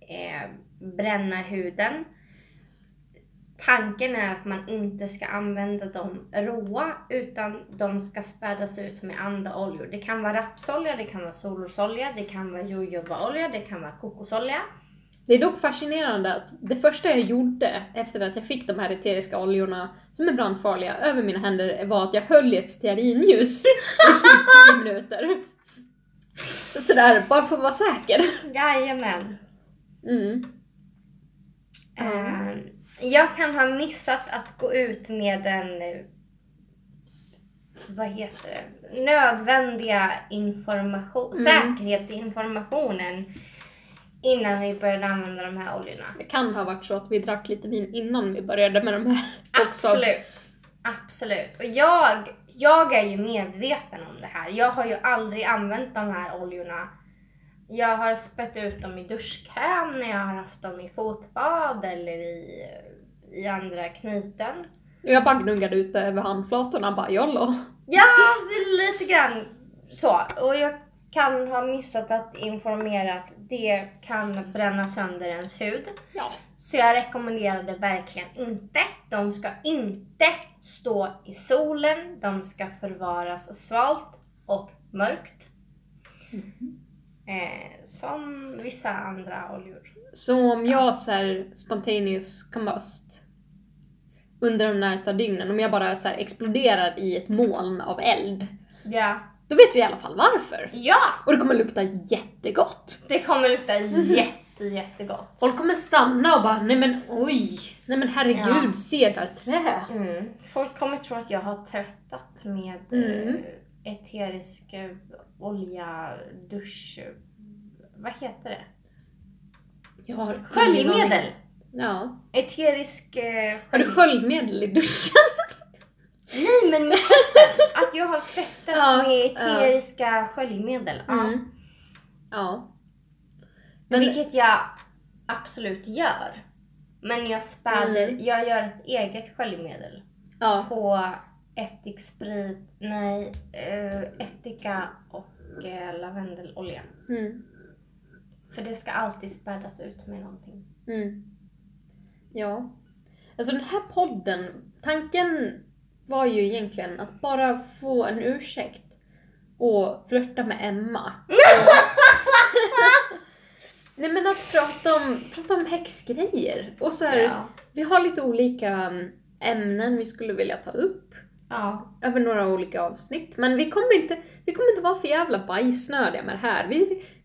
eh, bränna huden. Tanken är att man inte ska använda dem råa utan de ska spädas ut med andra oljor. Det kan vara rapsolja, det kan vara solrosolja, det kan vara jojobaolja, det kan vara kokosolja.
Det är dock fascinerande att det första jag gjorde efter att jag fick de här eteriska oljorna som är brandfarliga över mina händer var att jag höll i ett stearinljus i typ 10 minuter. Sådär, bara för att vara säker.
Jajamän.
Mm.
Eh, jag kan ha missat att gå ut med den, vad heter det, nödvändiga information,
Mm.
säkerhetsinformationen innan vi började använda de här oljorna.
Det kan ha varit så att vi drack lite vin innan vi började med de här också.
Absolut. Absolut. Och jag, jag är ju medveten om det här. Jag har ju aldrig använt de här oljorna. Jag har spett ut dem i duschkräm när jag har haft dem i fotbad eller i, i andra knyten.
Jag bara gnuggade ut det över handflatorna bara jollo.
Ja, lite grann så. Och jag kan ha missat att informera att det kan bränna sönder ens hud.
Ja.
Så jag rekommenderar det verkligen inte. De ska inte stå i solen. De ska förvaras svalt och mörkt. Eh, som vissa andra oljor.
Så om jag så här spontaneous combust under de närmsta dygnen, om jag bara så här exploderar i ett moln av eld,
Ja.
Då vet vi i alla fall varför.
ja,
Och det kommer lukta jättegott.
det kommer lukta jätte, jättegott.
Folk kommer stanna och bara, nej men oj, nej men herregud,
Ja.
cedarträ.
Mm. Folk kommer tro att jag har tvättat med
Mm.
eh, eterisk eh, olja, dusch... Vad heter det?
Jag har
Sköljmedel!
Ja.
Eterisk eh,
Har du
skölj-
sköljmedel i duschen?
Nej men med tvätten! Att jag har tvättat
Ja,
med eteriska sköljmedel. Ja.
Mm. Ja. Men,
Vilket jag absolut gör. Men jag späder,
Mm.
jag gör ett eget sköljmedel.
ja.
På ättiksprit, nej, eh, ättika och eh, lavendelolja.
Mm.
För det ska alltid spädas ut med någonting.
Mm. Ja. Alltså den här podden, tanken var ju egentligen att bara få en ursäkt och flörta med Emma. Nej men att prata om, prata om häxgrejer. Och så här,
Ja.
vi har lite olika mm, ämnen vi skulle vilja ta upp
ja.
över några olika avsnitt. Men vi kommer inte, vi kommer inte vara för jävla bajsnödiga med det här. Vi,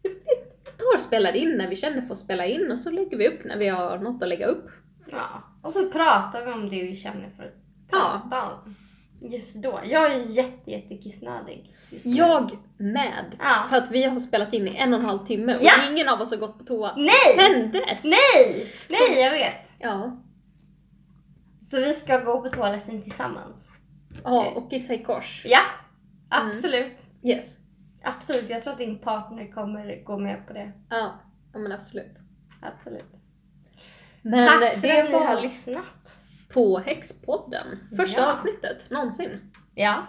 vi, vi, tar och spelar in när vi känner för att spela in och så lägger vi upp när vi har något att lägga upp.
ja. Och så pratar vi om det vi känner för att
Ja.
prata om. Just då. Jag är jätte, jätte kissnödig. just nu.
Jag med.
Ja.
För att vi har spelat in i en och en halv timme och
Ja.
ingen av oss har gått på toa
Nej!
sen dess.
Nej! Nej, jag vet.
Ja.
Så vi ska gå på toaletten tillsammans.
ja, och kissa i kors.
Ja, absolut.
Yes.
Absolut. Jag tror att din partner kommer gå med på det.
Ja, ja men absolut.
Absolut.
Men
Tack för att ni har lyssnat.
På Häxpodden. Första
Ja.
avsnittet någonsin.
Ja,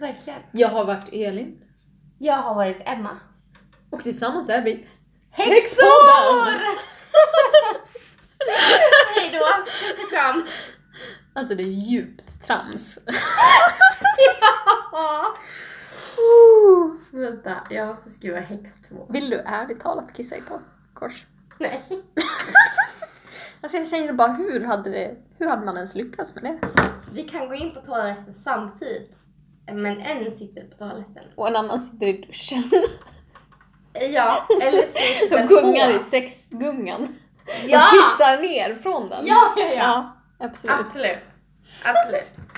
verkligen.
Jag har varit Elin.
Jag har varit Emma.
Och tillsammans är vi
Häxor! Hej då. Puss och kram.
Alltså det är djupt trams.
Uh, vänta, jag måste skriva häx 2.
Vill du ärligt talat kissa i ko- kors?
Nej.
Alltså jag säger bara hur hade, det, hur hade man ens lyckats med det?
Vi kan gå in på toaletten samtidigt. Men en sitter på toaletten.
Och en annan sitter i duschen.
Ja, eller skriv typ
Och gungar
H.
i sexgungan.
Ja!
Och kissar ner från den.
Ja, ja, ja.
Ja, absolut.
Absolut. Absolut.